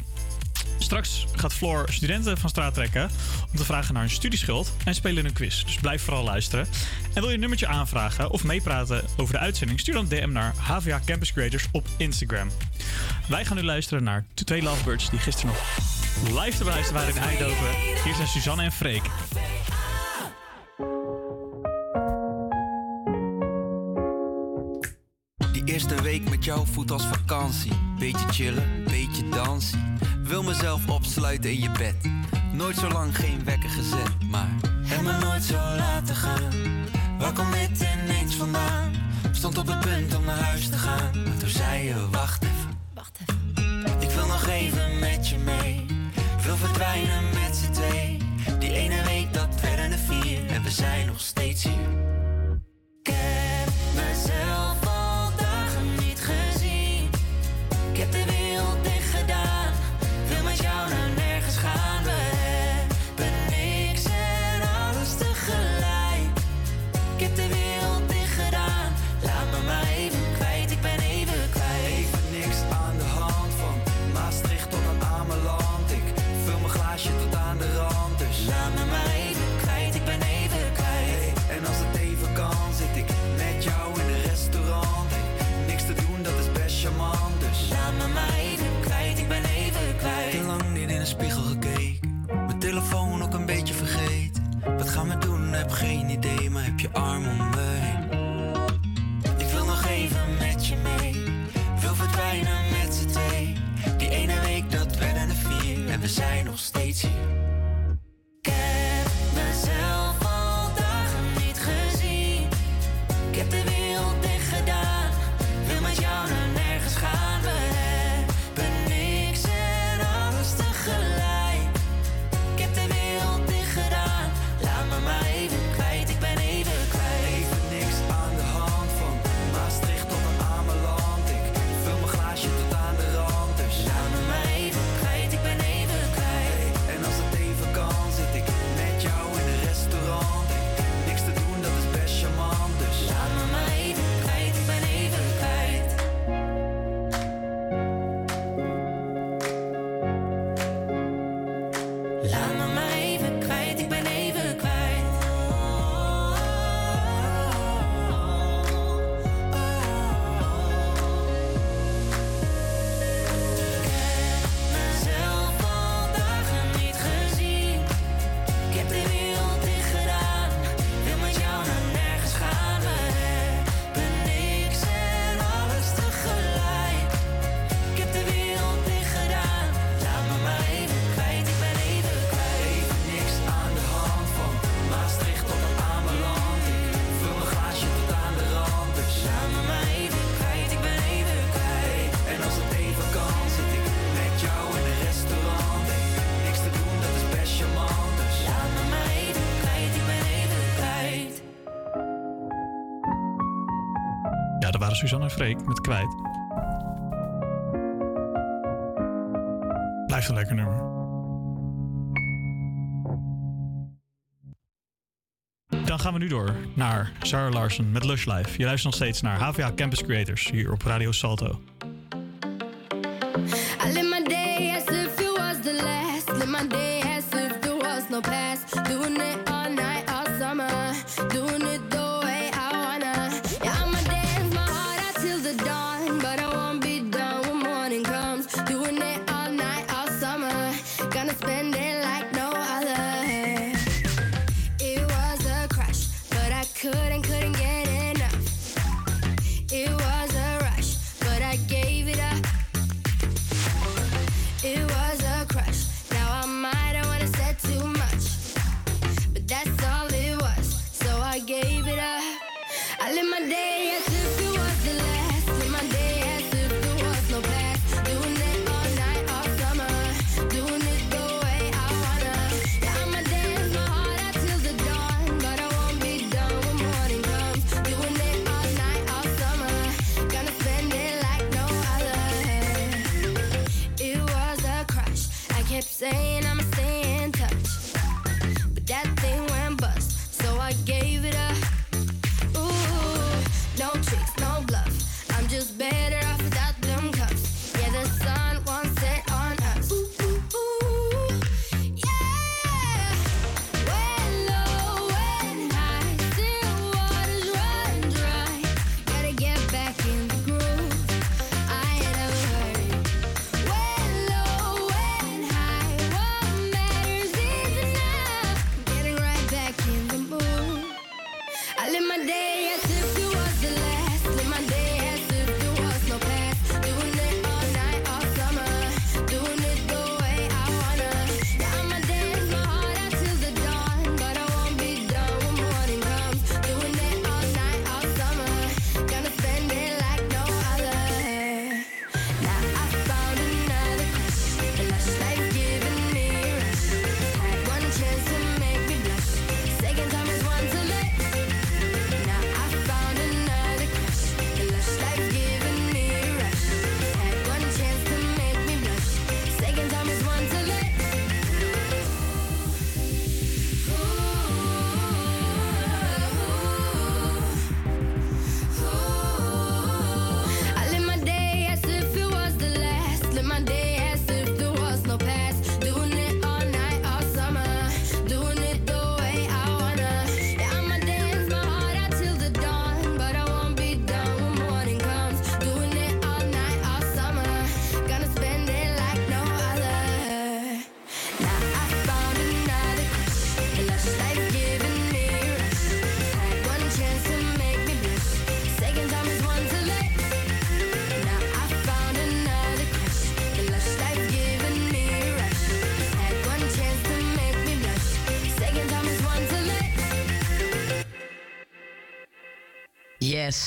Straks gaat Floor studenten van straat trekken om te vragen naar hun studieschuld en spelen een quiz. Dus blijf vooral luisteren. En wil je een nummertje aanvragen of meepraten over de uitzending? Stuur dan DM naar HVA Campus Creators op Instagram. Wij gaan nu luisteren naar de twee Lovebirds die gisteren nog live te beluisteren waren in Eindhoven. Hier zijn Suzanne en Freek. Die eerste week met jou voelt als vakantie. Beetje chillen, beetje dansen. Wil mezelf opsluiten in je bed. Nooit zo lang geen wekker gezet, maar. Heb me nooit zo laten gaan. Waar komt dit ineens vandaan? Stond op het punt om naar huis te gaan. Maar toen zei je: wacht even. Wacht even. Ik wil nog even met je mee. Wil verdwijnen met z'n twee. Die ene week dat werden er vier. En we zijn nog steeds hier. Met kwijt. Blijft een lekker nummer. Dan gaan we nu door naar Sarah Larsen met Lush Life. Je luistert nog steeds naar HVA Campus Creators hier op Radio Salto.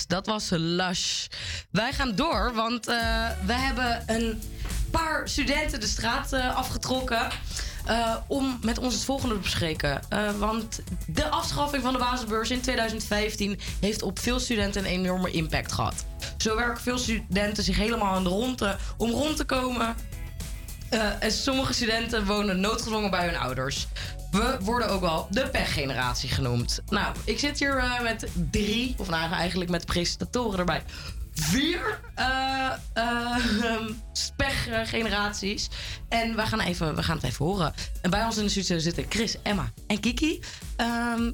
Dat was Lush. Wij gaan door, want eh, we hebben een paar studenten de straat eh, afgetrokken. eh, om met ons het volgende te bespreken. Want de afschaffing van de basisbeurs in 2015 heeft op veel studenten een enorme impact gehad. Zo werken veel studenten zich helemaal aan de ronde om rond te komen. En sommige studenten wonen noodgedwongen bij hun ouders. We worden ook wel de pechgeneratie genoemd. Nou, ik zit hier eh, met drie, of nou eigenlijk met presentatoren erbij. Vier eh eh, pechgeneraties. En we gaan, even, we gaan het even horen. En bij ons in de studio zitten Chris, Emma en Kiki. Ehm,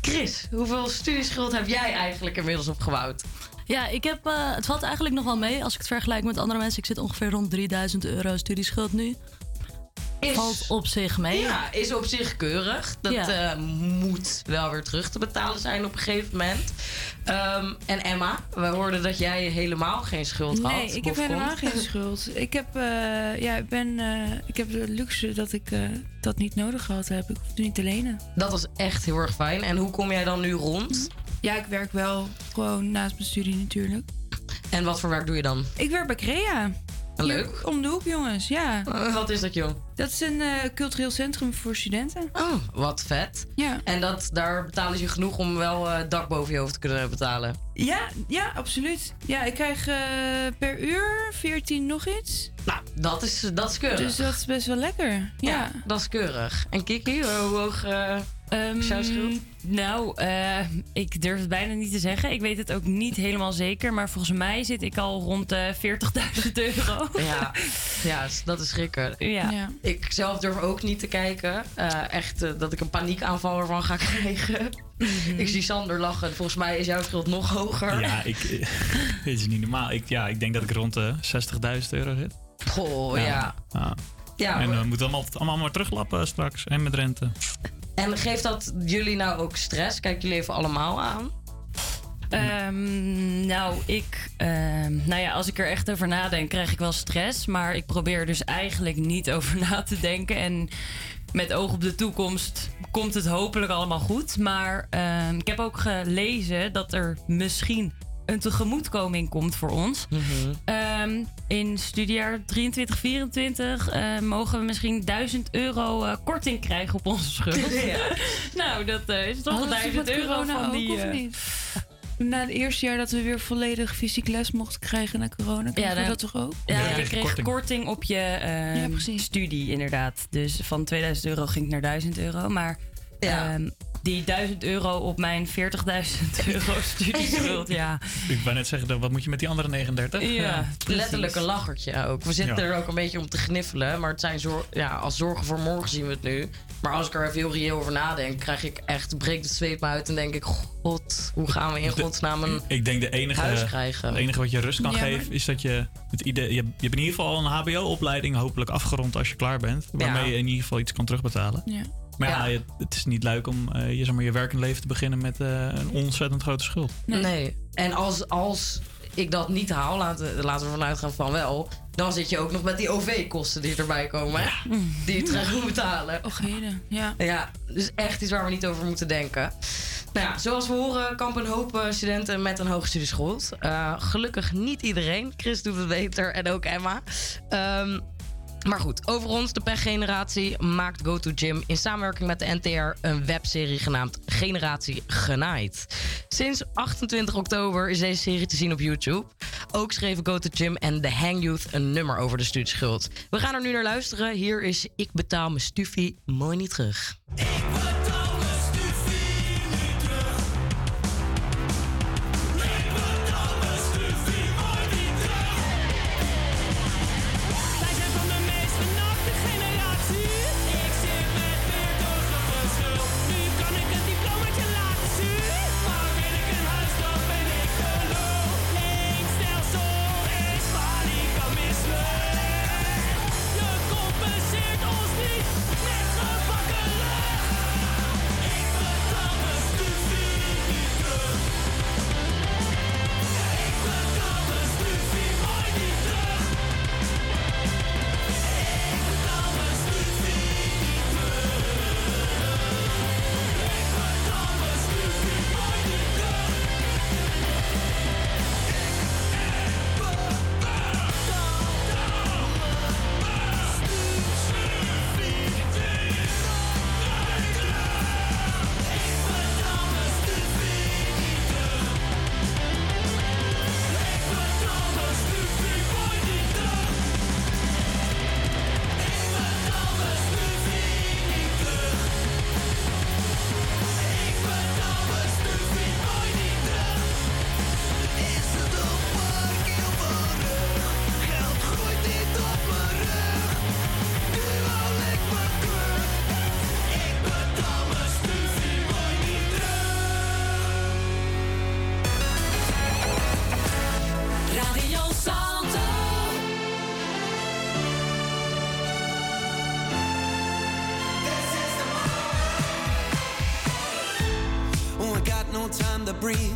Chris, hoeveel studieschuld heb jij eigenlijk inmiddels opgebouwd? Ja, ik heb, het valt eigenlijk nog wel mee als ik het vergelijk met andere mensen. Ik zit ongeveer rond 3000 euro studieschuld nu. Is- Valt op zich mee. Ja, is op zich keurig. Dat Ja. eh, moet wel weer terug te betalen zijn op een gegeven moment. Ehm, en Emma, we hoorden dat jij helemaal geen schuld had. Nee, ik heb helemaal geen schuld. Ik heb, eh, ja, ik ben, eh, ik heb de luxe dat ik dat niet nodig gehad heb. Ik hoef het niet te lenen. Dat was echt heel erg fijn. En hoe kom jij dan nu rond? Ja, ik werk wel gewoon naast mijn studie natuurlijk. En wat voor werk doe je dan? Ik werk bij Crea. Leuk. Hier om de hoek, jongens. Ja. Wat is dat, joh? Dat is een eh, cultureel centrum voor studenten. Oh, wat vet. Ja. En dat, daar betalen ze je genoeg om wel eh, dak boven je hoofd te kunnen betalen. Ja, ja, absoluut. Ja, ik krijg eh, per uur 14 nog iets. Nou, dat is, dat is keurig. Dus dat is best wel lekker. Ja. dat is keurig. En Kiki, hoe hoog... eh, Ehm, nou, eh, ik durf het bijna niet te zeggen. Ik weet het ook niet helemaal zeker. Maar volgens mij zit ik al rond de 40.000 euro. Ja, ja, dat is schrikken. Ja. Ik zelf durf ook niet te kijken. Eh, echt eh, dat ik een paniekaanval ervan ga krijgen. Ik zie Sander lachen. Volgens mij is jouw schuld nog hoger. Ja, ik, dit is niet normaal. Ik, ja, ik denk dat ik rond de 60.000 euro zit. Goh, ja. ja. Ja, en we moeten allemaal, allemaal maar teruglappen straks. En met rente. En geeft dat jullie nou ook stress? Kijk jullie even allemaal aan? Ehm, nou, ik, ehm, nou ja, als ik er echt over nadenk, krijg ik wel stress. Maar ik probeer er dus eigenlijk niet over na te denken. En met oog op de toekomst komt het hopelijk allemaal goed. Maar ehm, ik heb ook gelezen dat er misschien een tegemoetkoming komt voor ons. Ehm, in studiejaar 23, 24 eh, mogen we misschien 1000 euro eh, korting krijgen op onze schuld. Ja. nou, dat eh, is toch wel dat is 1000 met euro van ook, die... of niet? Na het eerste jaar dat we weer volledig fysiek les mochten krijgen na corona, dan- dat toch ook? Ja, je kreeg korting. op je ehm, studie inderdaad. Dus van 2000 euro ging het naar 1000 euro. Maar ehm, die 1000 euro op mijn 40.000 euro studieschuld, ja. Ik wou net zeggen, wat moet je met die andere 39? Ja, letterlijk een lachertje ook. We zitten Ja. er ook een beetje om te gniffelen. Maar het zijn zor ja, als zorgen voor morgen zien we het nu. Maar als ik er even heel reëel over nadenk, krijg ik echt, breekt het zweet me uit en denk ik: God, hoe gaan we in godsnaam een Ik denk de enige, huis krijgen? het enige wat je rust kan Ja, maar- geven is dat je het idee. Je, je hebt in ieder geval een HBO-opleiding hopelijk afgerond als je klaar bent. Waarmee Ja. je in ieder geval iets kan terugbetalen. Ja. Maar ja, het is niet leuk om eh, je, zeg maar, je werkend leven te beginnen met eh, een ontzettend grote schuld. Nee. En als, als ik dat niet haal, laten, laten we vanuit gaan van wel. Dan zit je ook nog met die OV-kosten die erbij komen. hè? Die je terug moet betalen. Och, heden. Ja. Ja, dus echt iets waar we niet over moeten denken. Nou ja, zoals we horen kampen een hoop eh, studenten met een hoge studieschuld. Eh, gelukkig niet iedereen. Chris doet het beter en ook Emma. Ehm, maar goed, over ons, de pechgeneratie, maakt Go To Gym in samenwerking met de NTR een webserie genaamd Generatie Genaaid. Sinds 28 oktober is deze serie te zien op YouTube. Ook schreven Go To Gym en The Hang Youth een nummer over de studieschuld. We gaan er nu naar luisteren. Hier is Ik betaal mijn stufie mooi niet terug. Breathe.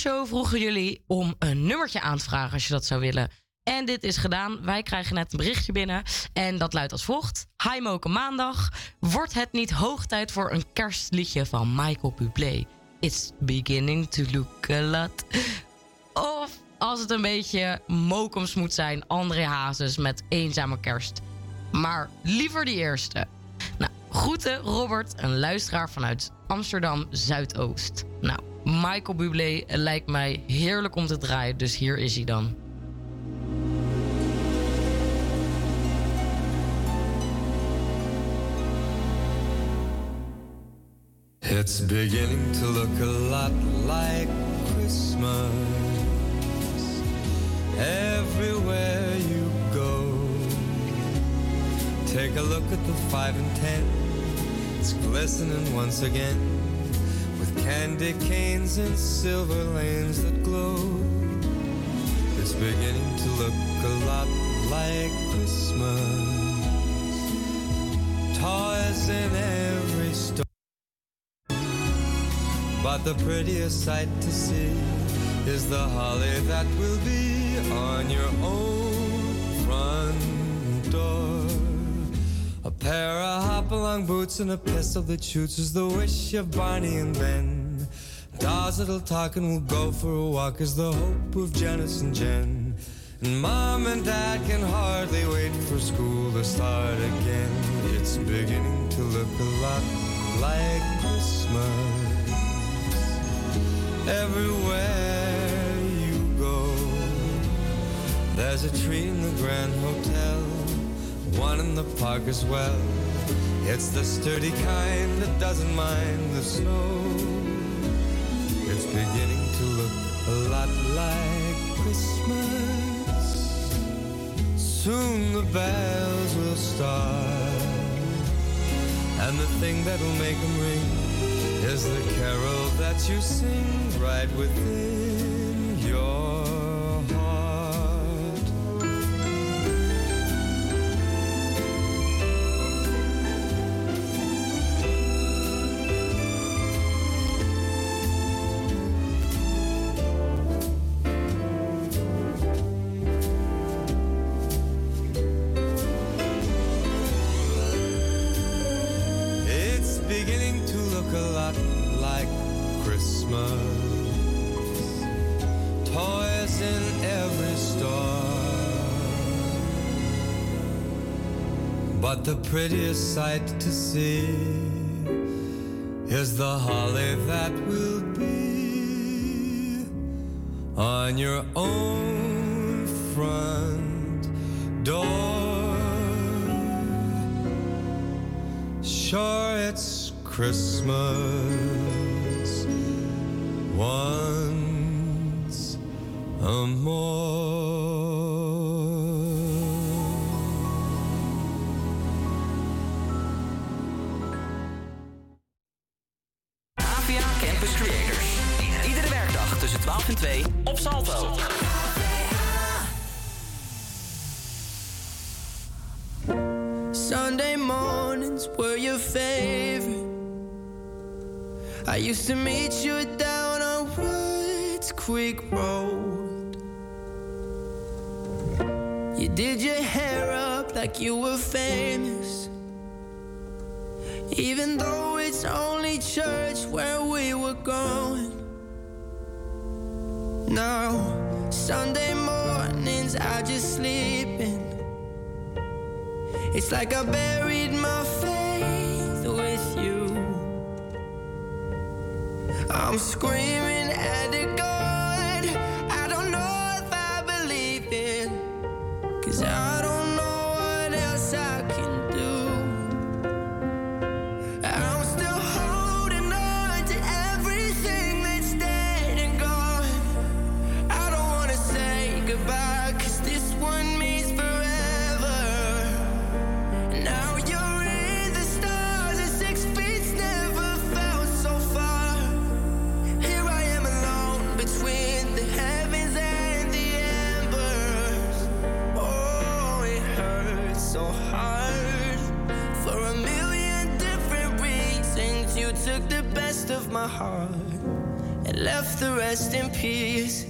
Vroegen jullie om een nummertje aan te vragen als je dat zou willen. En dit is gedaan. Wij krijgen net een berichtje binnen. En dat luidt als volgt. Hi Moke Maandag. Wordt het niet hoog tijd voor een kerstliedje van Michael Bublé? It's beginning to look a lot. Of als het een beetje Mokems moet zijn. André Hazes met Eenzame Kerst. Maar liever die eerste. Nou, groeten Robert, een luisteraar vanuit Amsterdam Zuidoost. Nou, Michael Bublé lijkt mij heerlijk om te draaien, dus hier is hij dan. It's beginning to look a lot like Christmas everywhere you go. Take a look at the five and ten, it's glistening once again candy canes and silver lanes that glow. It's beginning to look a lot like Christmas. Toys in every store. But the prettiest sight to see is the holly that will be on your own front door. Pair of hop-along boots and a pistol that shoots is the wish of Barney and Ben. Dolls that'll talk and we'll go for a walk is the hope of Janice and Jen. And Mom and Dad can hardly wait for school to start again. It's beginning to look a lot like Christmas everywhere you go. There's a tree in the Grand Hotel, one in the park as well. It's the sturdy kind that doesn't mind the snow. It's beginning to look a lot like Christmas. Soon the bells will start, and the thing that'll make them ring is the carol that you sing right within your the prettiest sight to see is the holly that will be on your own front door. Sure, it's Christmas once more. Used to meet you down on Woods Creek Road. You did your hair up like you were famous. Even though it's only church where we were going. Now, Sunday mornings I just sleep in. It's like I buried I'm screaming my heart and left the rest in pieces.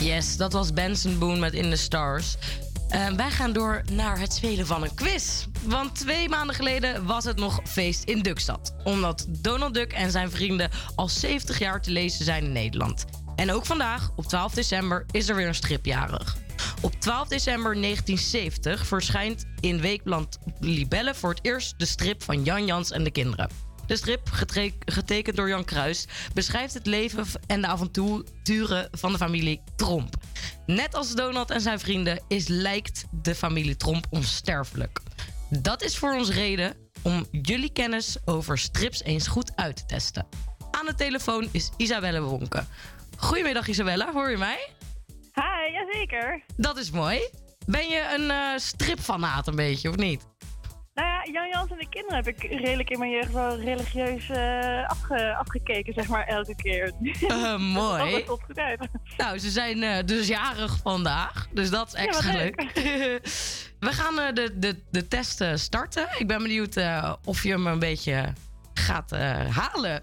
Yes, dat was Benson Boone met In the Stars. Eh, wij gaan door naar het spelen van een quiz. Want twee maanden geleden was het nog feest in Dukstad. Omdat Donald Duck en zijn vrienden al 70 jaar te lezen zijn in Nederland. En ook vandaag, op 12 december, is er weer een stripjarig. Op 12 december 1970 verschijnt in Weekblad Libelle voor het eerst de strip van Jan Jans en de kinderen. De strip, getekend door Jan Kruis, beschrijft het leven en de avonturen van de familie Tromp. Net als Donald en zijn vrienden is lijkt de familie Tromp onsterfelijk. Dat is voor ons reden om jullie kennis over strips eens goed uit te testen. Aan de telefoon is Isabelle Wonke. Goedemiddag Isabelle, hoor je mij? Hi, jazeker. Dat is mooi. Ben je een eh stripfanaat een beetje, of niet? Nou ja, Jan Jans en de kinderen heb ik redelijk in mijn jeugd wel religieus eh, afge- afgekeken, zeg maar, elke keer. Eh, mooi. Tot goed uit. Nou, ze zijn eh, dus jarig vandaag. Dus dat is extra leuk. leuk. We gaan de, de, de test starten. Ik ben benieuwd of je hem een beetje gaat halen.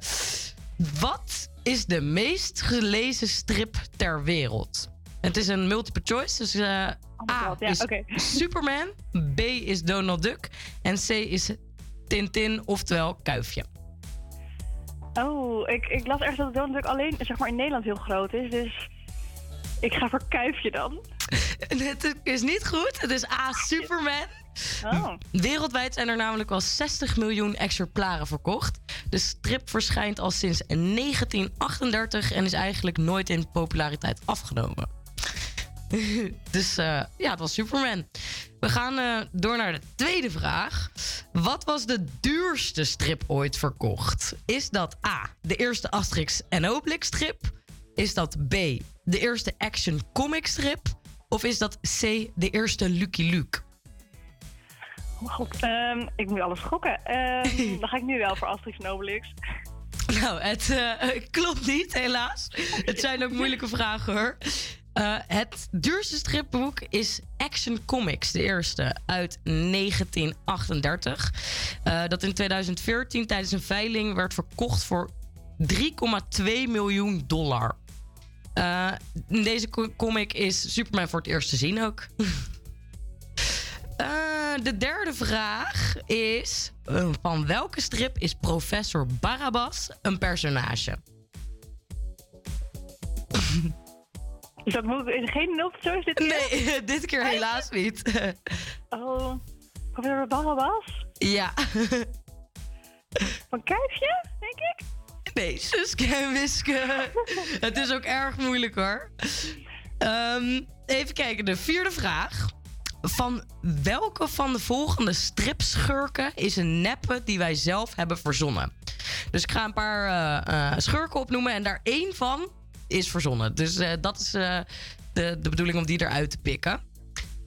Wat is de meest gelezen strip ter wereld? Het is een multiple choice. Dus eh, A God, ja, is. Superman. B is Donald Duck. En C is Tintin, oftewel Kuifje. Oh, ik, ik las ergens dat Donald Duck alleen, zeg maar, in Nederland heel groot is. Dus ik ga voor Kuifje dan. Het is niet goed. Het is A, Superman. Oh. Wereldwijd zijn er namelijk al 60 miljoen exemplaren verkocht. De strip verschijnt al sinds 1938 en is eigenlijk nooit in populariteit afgenomen. dus eh, ja, het was Superman. We gaan eh, door naar de tweede vraag. Wat was de duurste strip ooit verkocht? Is dat A, de eerste Asterix en Obelix strip? Is dat B, de eerste Action Comic strip? Of is dat C, de eerste Lucky Luke? Oh god, ehm, ik moet alles gokken. Ehm, dan ga ik nu wel voor Asterix en Obelix. Nou, het eh, klopt niet, helaas. Het zijn ook moeilijke vragen hoor. Eh, het duurste stripboek is Action Comics, de eerste uit 1938. Eh, dat in 2014 tijdens een veiling werd verkocht voor 3,2 miljoen dollar. Eh, in deze co- comic is Superman voor het eerst te zien ook. Eh, de derde vraag is: eh, van welke strip is professor Barabbas een personage? Dus dat moet is geen nul zo is dit keer? Nee, dit keer helaas niet. Oh, professor Barabbas? ja. Van Kuifje, denk ik? Nee, Suske en Wiske. Het is ook erg moeilijk hoor. Ehm, even kijken, de vierde vraag. Van welke van de volgende stripschurken is een neppe die wij zelf hebben verzonnen? Dus ik ga een paar eh, eh, schurken opnoemen en daar één van is verzonnen. Dus eh, dat is eh, de, de bedoeling om die eruit te pikken.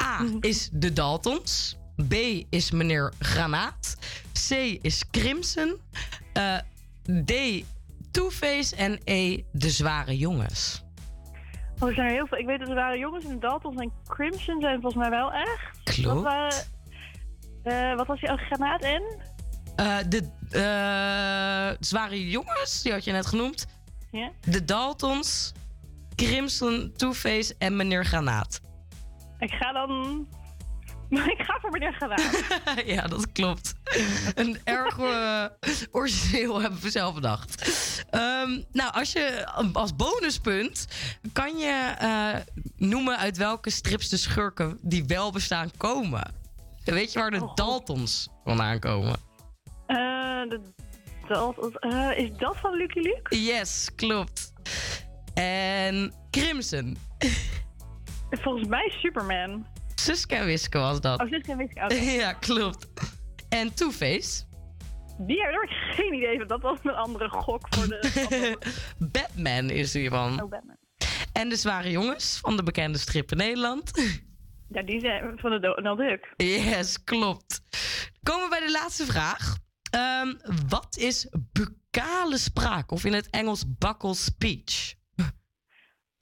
A is de Daltons. B is meneer Granaat. C is Crimson. Eh, D Two-Face en E de Zware Jongens. Oh, er zijn er heel veel. Ik weet dat er waren jongens in Daltons en Crimson zijn volgens mij wel echt. Klopt. Wat, was die? Oh, granaat en? De Zware Jongens, die had je net genoemd. Ja. De Daltons, Crimson, Two-Face en meneer Granaat. Ik ga dan... ik ga voor meneer Granaat. ja, dat klopt. Een erg eh, origineel hebben we zelf bedacht. Ehm, nou, als je als bonuspunt kan je eh, noemen uit welke strips de schurken die wel bestaan komen. Weet je waar de Daltons vandaan komen? Eh, de Eh, is dat van Lucky Luke? Yes, klopt. En Crimson. Volgens mij Superman. Suske en Wiske was dat. Oh, Suske en Wiske. oké. ja, klopt. En Two-Face. Die heb ik geen idee van. Dat was een andere gok voor de... Batman is hiervan. Oh, Batman. En de Zware Jongens van de bekende strip in Nederland. Ja, die zijn van de Donald Duck. Yes, klopt. Komen we bij de laatste vraag. Ehm, wat is buccale spraak? Of in het Engels buccal speech?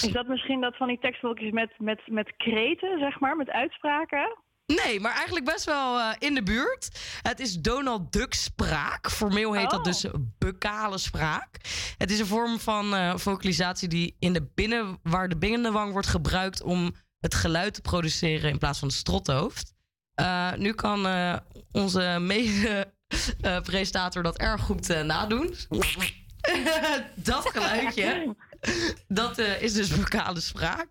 Is dat misschien dat van die tekstblokjes met, met, met kreten, zeg maar, met uitspraken? Nee, maar eigenlijk best wel eh, in de buurt. Het is Donald Duck spraak. Formeel heet dat Oh. dus buccale spraak. Het is een vorm van eh, vocalisatie die in de binnen, waar de binnenwang wordt gebruikt om het geluid te produceren in plaats van het strothoofd. Eh, nu kan onze mede-presentator dat erg goed eh, nadoen. dat geluidje, dat eh, is dus vocale spraak.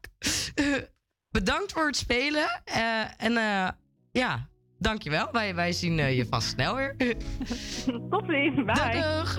Bedankt voor het spelen. eh, en eh, ja, dankjewel. Wij, wij zien eh, je vast snel weer. Tot ziens, bye. Dag.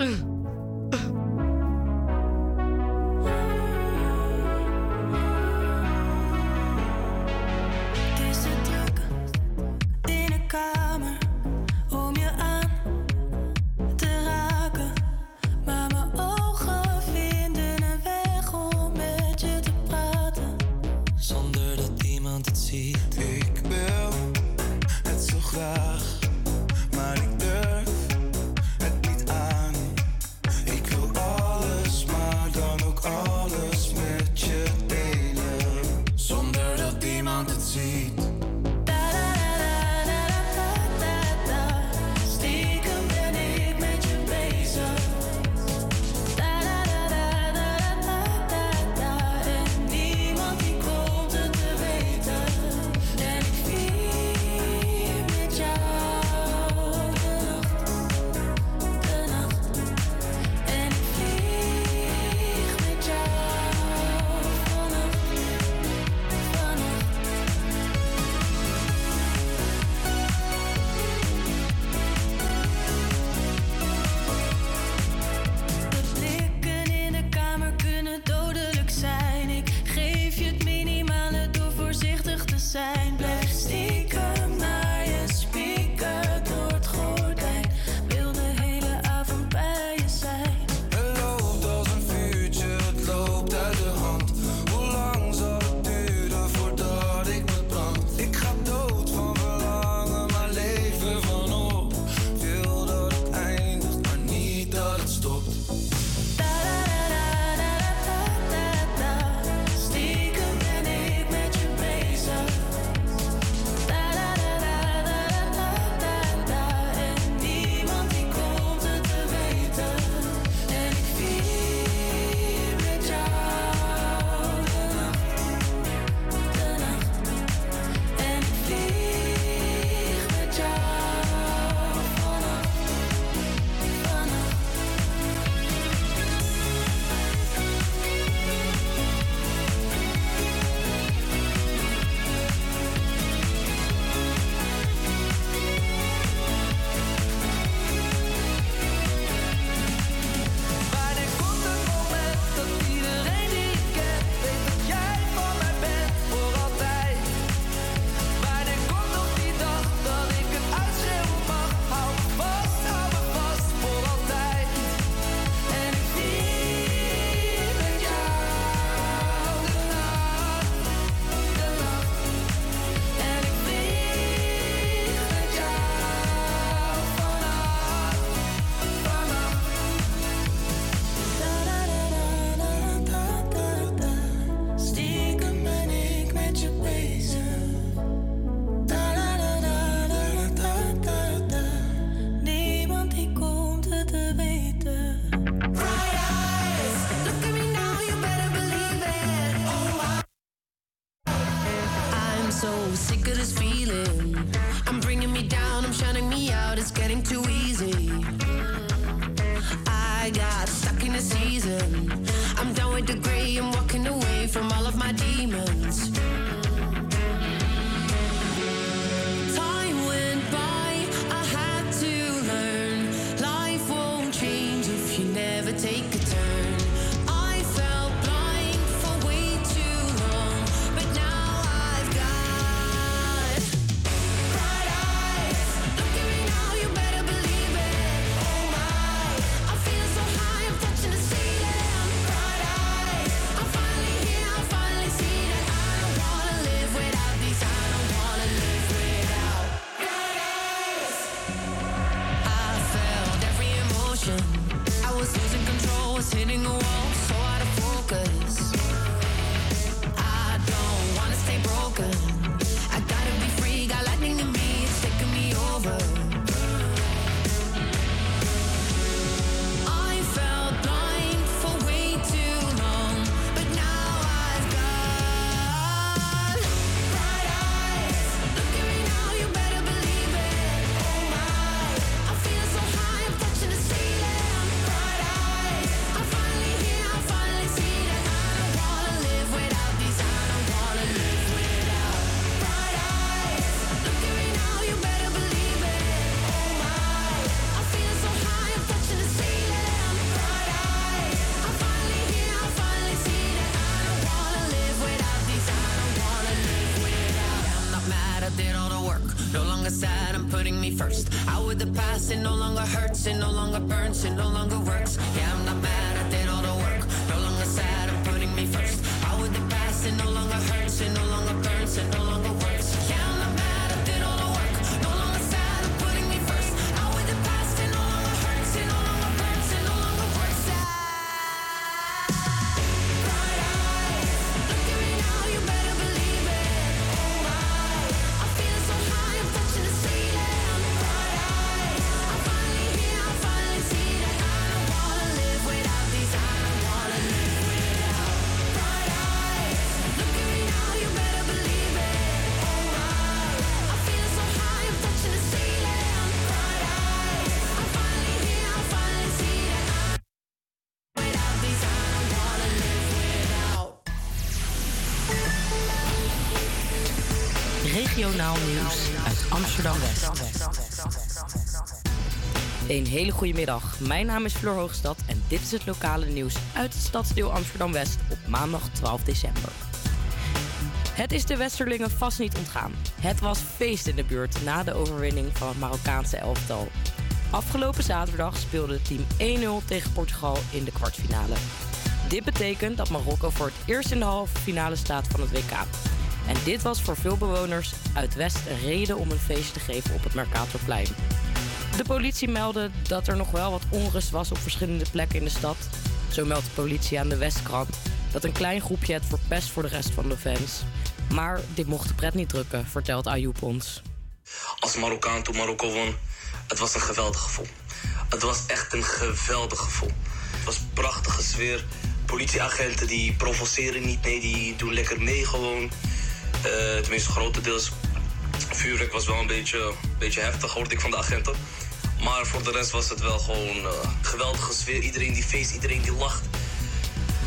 emotional. Nieuws uit Amsterdam-West. Een hele goede middag. Mijn naam is Floor Hoogstad en dit is het lokale nieuws uit het stadsdeel Amsterdam-West op maandag 12 december. Het is de Westerlingen vast niet ontgaan. Het was feest in de buurt na de overwinning van het Marokkaanse elftal. Afgelopen zaterdag speelde het team 1-0 tegen Portugal in de kwartfinale. Dit betekent dat Marokko voor het eerst in de halve finale staat van het WK. En dit was voor veel bewoners uit West een reden om een feest te geven op het Mercatorplein. De politie meldde dat er nog wel wat onrust was op verschillende plekken in de stad. Zo meldt de politie aan de Westkrant dat een klein groepje het verpest voor de rest van de fans. Maar dit mocht de pret niet drukken, vertelt Ayoub ons. als Marokkaan toen Marokko won. Het was een geweldig gevoel. Het was echt een geweldig gevoel. Het was prachtige sfeer. Politieagenten die provoceren niet, nee, die doen lekker mee gewoon. Eh, tenminste, grotendeels. Vuurwerk was wel een beetje, beetje heftig, hoorde ik van de agenten. Maar voor de rest was het wel gewoon eh, een geweldige sfeer. Iedereen die feest, iedereen die lacht.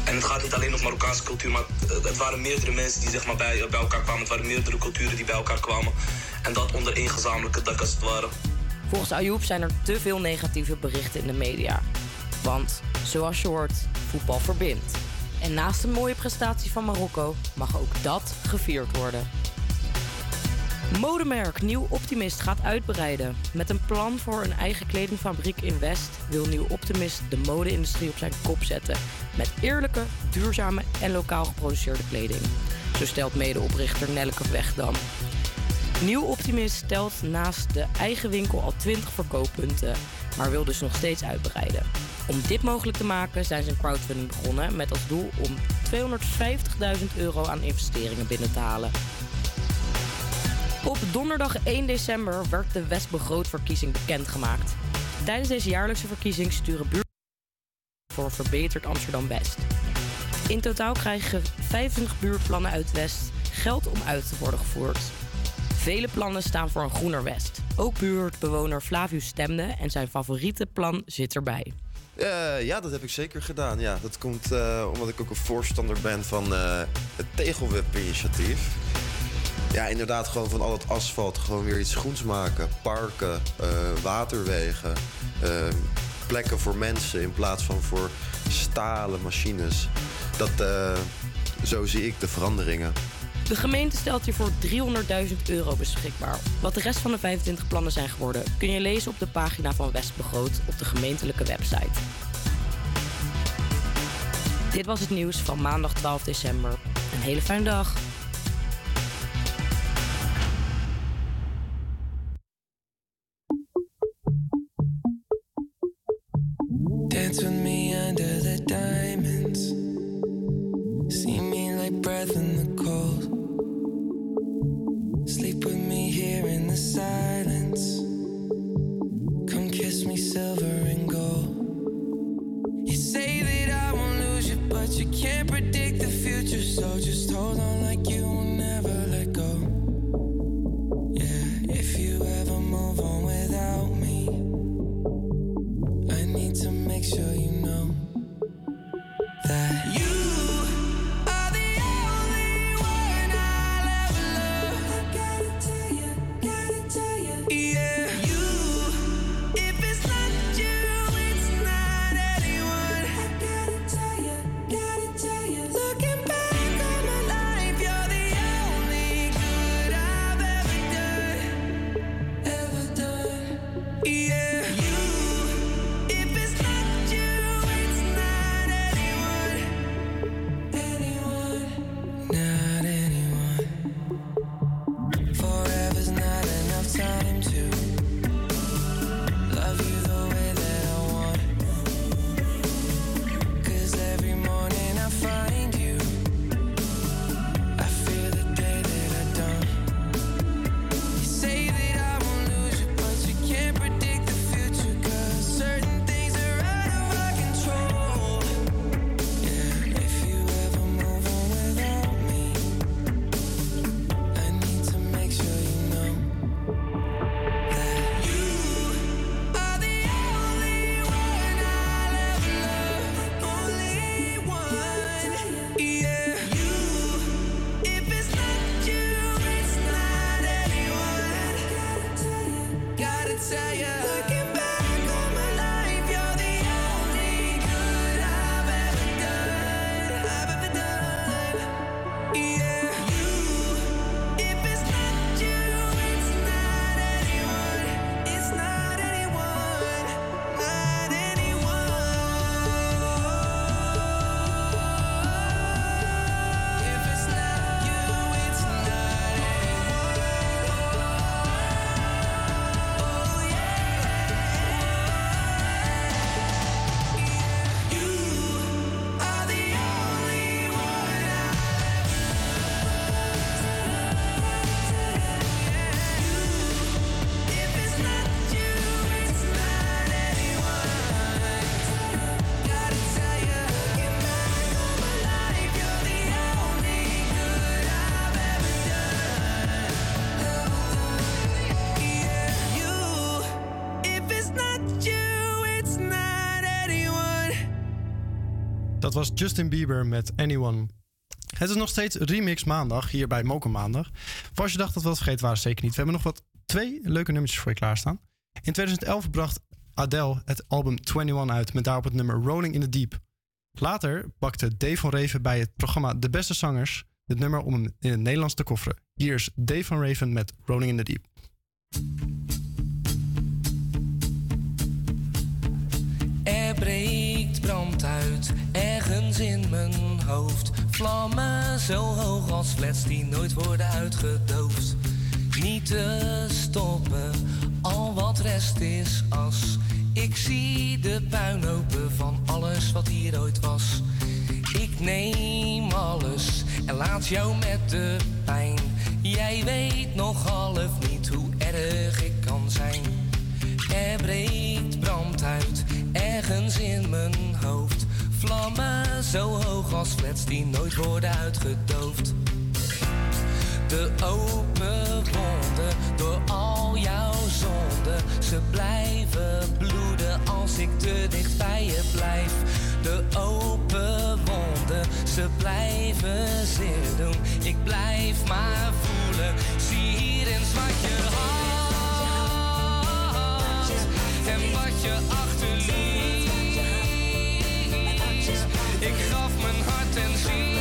En het gaat niet alleen om Marokkaanse cultuur, maar het, het waren meerdere mensen die zeg maar, bij, bij elkaar kwamen. Het waren meerdere culturen die bij elkaar kwamen. En dat onder één gezamenlijke dak als het ware. Volgens Ayoub zijn er te veel negatieve berichten in de media. Want, zoals je hoort, voetbal verbindt. En naast een mooie prestatie van Marokko mag ook dat gevierd worden. Modemerk Nieuw Optimist gaat uitbreiden. Met een plan voor een eigen kledingfabriek in West wil Nieuw Optimist de mode-industrie op zijn kop zetten. Met eerlijke, duurzame en lokaal geproduceerde kleding. Zo stelt medeoprichter Nelleke Wegdam. Nieuw Optimist stelt naast de eigen winkel al 20 verkooppunten, maar wil dus nog steeds uitbreiden. Om dit mogelijk te maken zijn ze een crowdfunding begonnen met als doel om 250.000 euro aan investeringen binnen te halen. Op donderdag 1 december werd de Westbegrootverkiezing bekendgemaakt. Tijdens deze jaarlijkse verkiezing sturen buurt voor een verbeterd Amsterdam-West. In totaal krijgen 25 buurtplannen uit West geld om uit te worden gevoerd. Vele plannen staan voor een groener West. Ook buurtbewoner Flavius stemde en zijn favoriete plan zit erbij. Eh, ja, dat heb ik zeker gedaan. Ja, dat komt eh, omdat ik ook een voorstander ben van eh, het Tegelweb-initiatief. Ja, inderdaad, gewoon van al het asfalt gewoon weer iets groens maken. Parken, waterwegen, plekken voor mensen in plaats van voor stalen machines. Dat, zo zie ik de veranderingen. De gemeente stelt hiervoor 300.000 euro beschikbaar. Wat de rest van de 25 plannen zijn geworden, kun je lezen op de pagina van Westbegroot op de gemeentelijke website. Dit was het nieuws van maandag 12 december. Een hele fijne dag. Here in the silence. Dat was Justin Bieber met Anyone. Het is nog steeds Remix Maandag hier bij Moken Maandag. Voor als je dacht dat we het vergeten waren, zeker niet. We hebben nog wat twee leuke nummertjes voor je klaarstaan. In 2011 bracht Adele het album 21 uit met daarop het nummer Rolling in the Deep. Later pakte Dave van Raven bij het programma De Beste Zangers het nummer om hem in het Nederlands te kofferen. Hier is Dave van Raven met Rolling in the Deep. Er breekt brand uit, in mijn hoofd. Vlammen zo hoog als flats die nooit worden uitgedoofd. Niet te stoppen, al wat rest is as. Ik zie de puinhopen van alles wat hier ooit was. Ik neem alles en laat jou met de pijn. Jij weet nog half niet zo hoog als flats die nooit worden uitgedoofd. De open wonden door al jouw zonden. Ze blijven bloeden als ik te dicht bij je blijf. De open wonden, ze blijven zeer doen. Ik blijf maar voelen. Zie hier eens wat je had en wat je achterliet. Ik gaf mijn hart en ziel,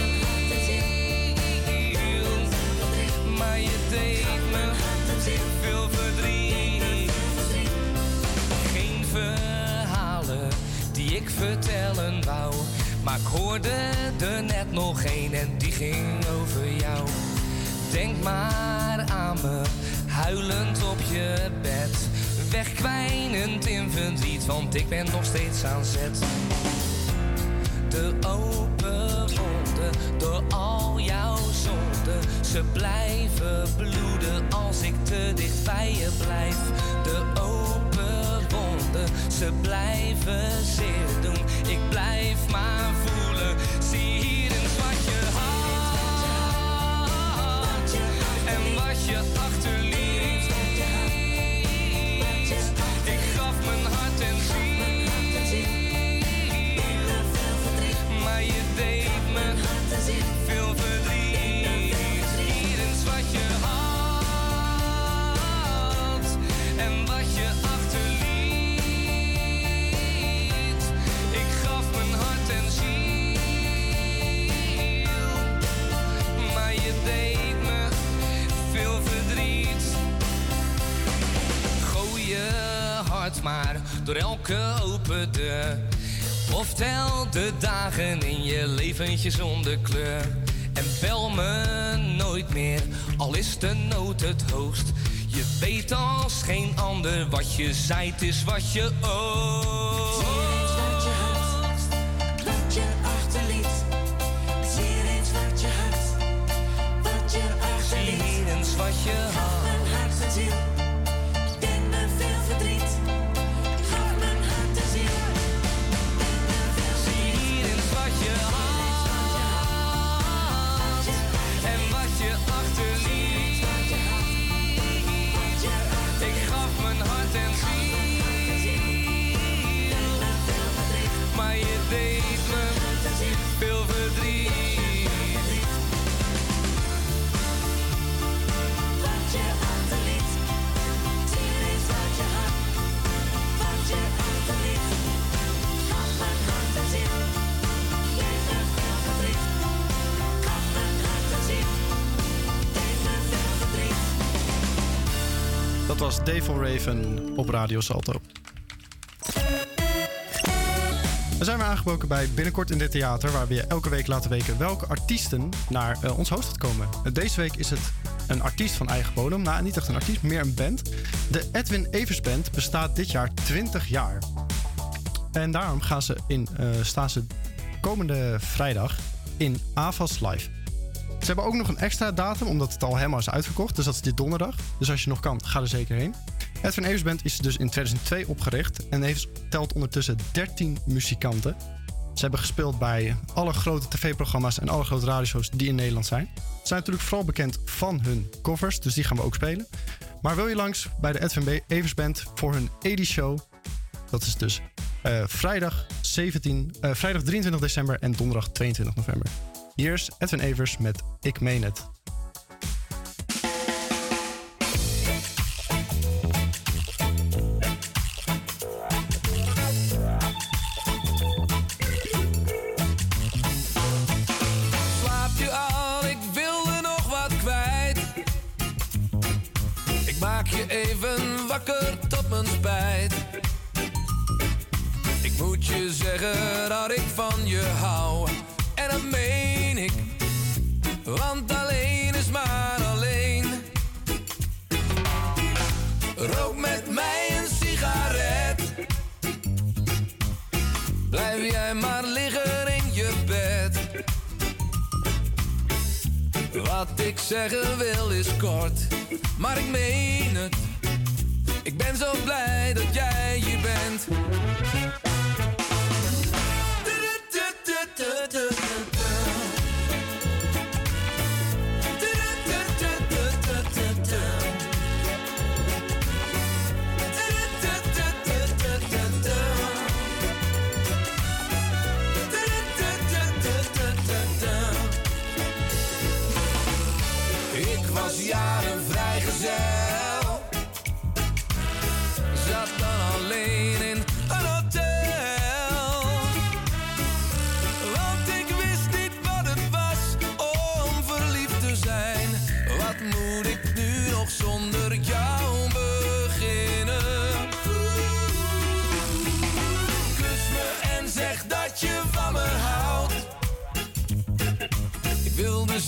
maar je deed me veel verdriet. Geen verhalen die ik vertellen wou, maar ik hoorde er net nog een en die ging over jou. Denk maar aan me, huilend op je bed. Wegkwijnend in verdriet, want ik ben nog steeds aan zet. De open wonden door al jouw zonden. Ze blijven bloeden als ik te dicht bij je blijf. De open wonden, ze blijven zeer doen. Ik blijf maar voelen. Zie hier eens wat je had en wat je achterliet. Maar door elke open deur. Of tel de dagen in je leventje zonder kleur. En bel me nooit meer, al is de nood het hoogst. Je weet als geen ander wat je zijt is wat je oogt. Dat was van Raven op Radio Salto. We zijn weer aangebroken bij Binnenkort in dit theater, waar we elke week laten weten welke artiesten naar eh, ons hoofdstad komen. Eh, Deze week is het een artiest van eigen bodem. Nou, niet echt een artiest, meer een band. De Edwin Evers Band bestaat dit jaar 20 jaar. En daarom gaan ze in, eh, staan ze komende vrijdag in AVAS Live. Ze hebben ook nog een extra datum, omdat het al helemaal is uitverkocht. Dus dat is dit donderdag. Dus als je nog kan, ga er zeker heen. Edwin Evers Band is dus in 2002 opgericht en heeft, telt ondertussen 13 muzikanten. Ze hebben gespeeld bij alle grote tv-programma's en alle grote radioshows die in Nederland zijn. Ze zijn natuurlijk vooral bekend van hun covers, dus die gaan we ook spelen. Maar wil je langs bij de Edwin Evers Band voor hun 80 show? Dat is dus eh, vrijdag, 17, eh, vrijdag 23 december en donderdag 22 november. Hier is Edwin Evers met Ik Meen Het. zeggen wil is kort, maar ik meen het. Ik ben zo blij dat jij hier bent.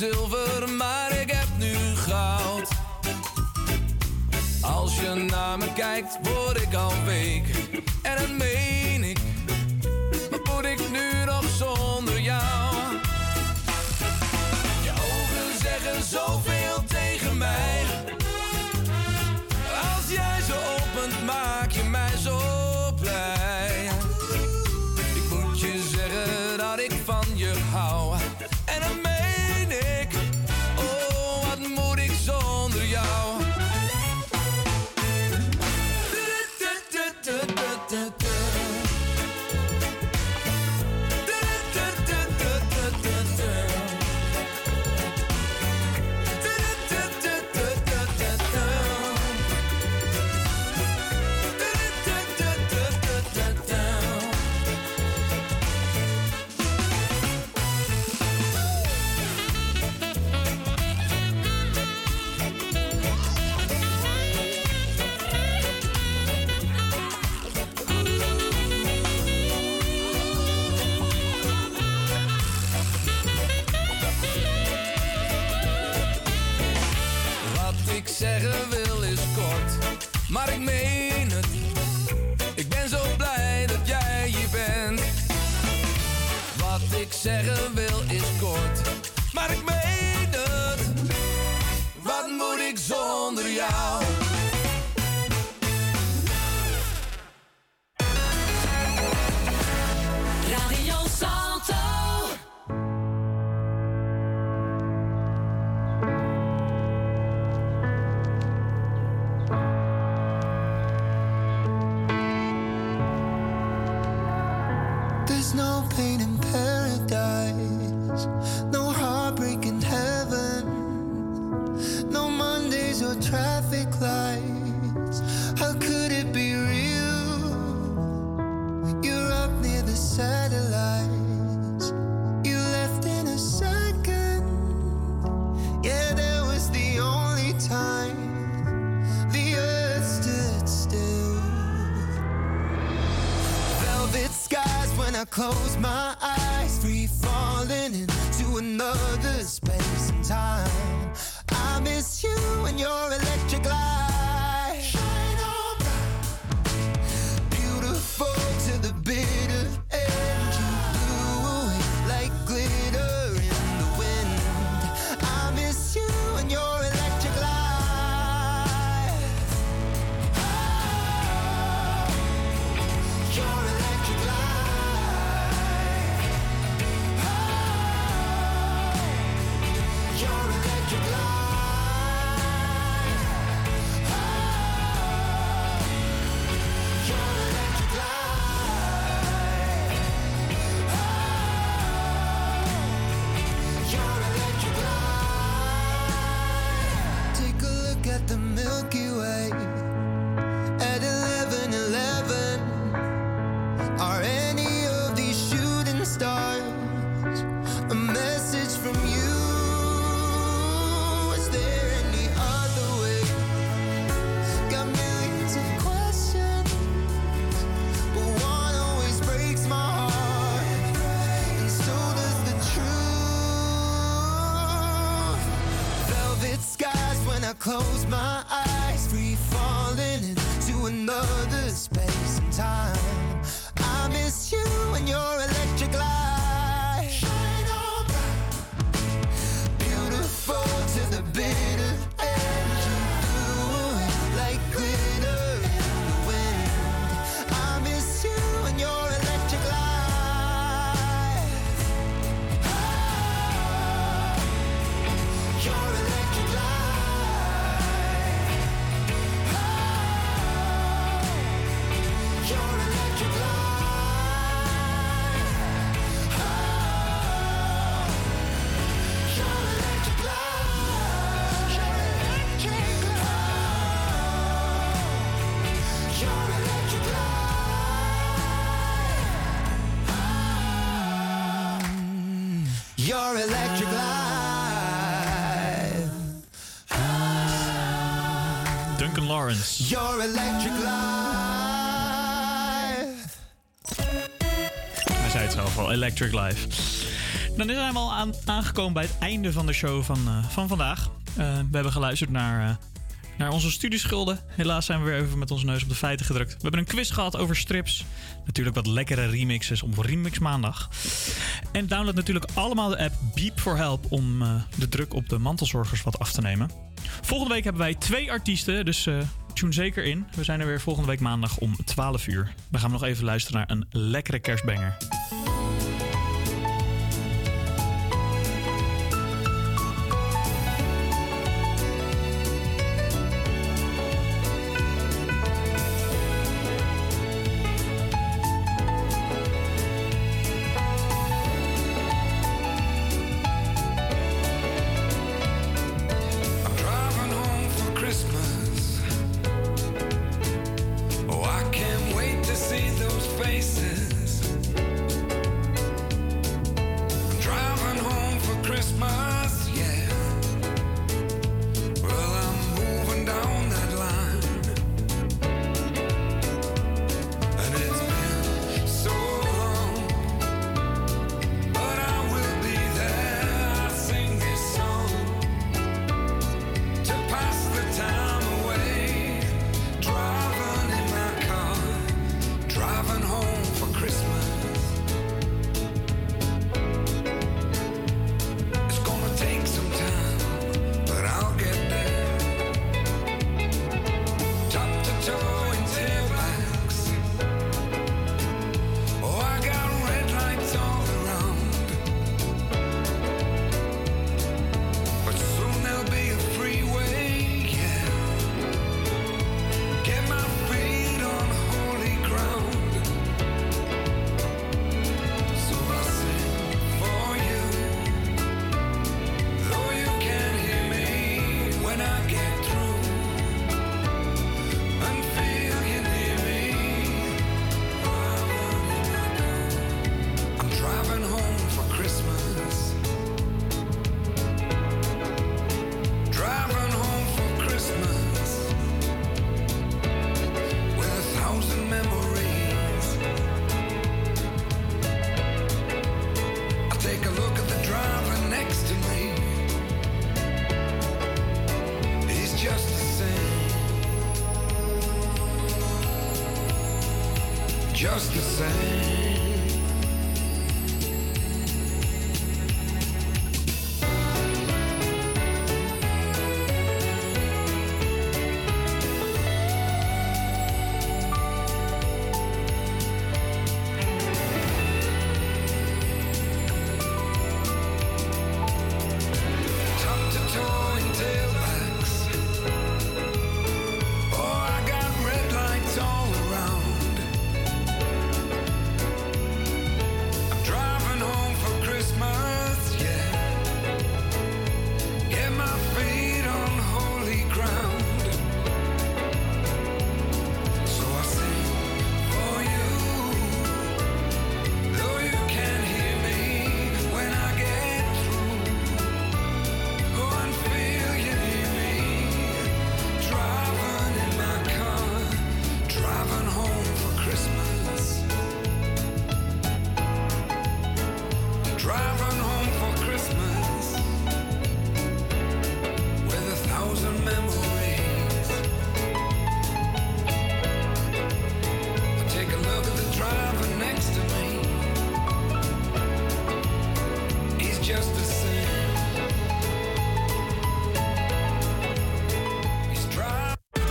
zilver, maar ik heb nu goud. Als je naar me kijkt, word ik al week en een Your electric light. Hij zei het zelf al, Electric Life. Dan zijn we al aan, aangekomen bij het einde van de show van, eh, van vandaag. Eh, we hebben geluisterd naar, eh, naar onze studieschulden. Helaas zijn we weer even met onze neus op de feiten gedrukt. We hebben een quiz gehad over strips. Natuurlijk wat lekkere remixes op Remix Maandag. En download natuurlijk allemaal de app Beep for Help om de druk op de mantelzorgers wat af te nemen. Volgende week hebben wij twee artiesten, dus tune zeker in. We zijn er weer volgende week maandag om 12 uur. Dan gaan we nog even luisteren naar een lekkere kerstbanger.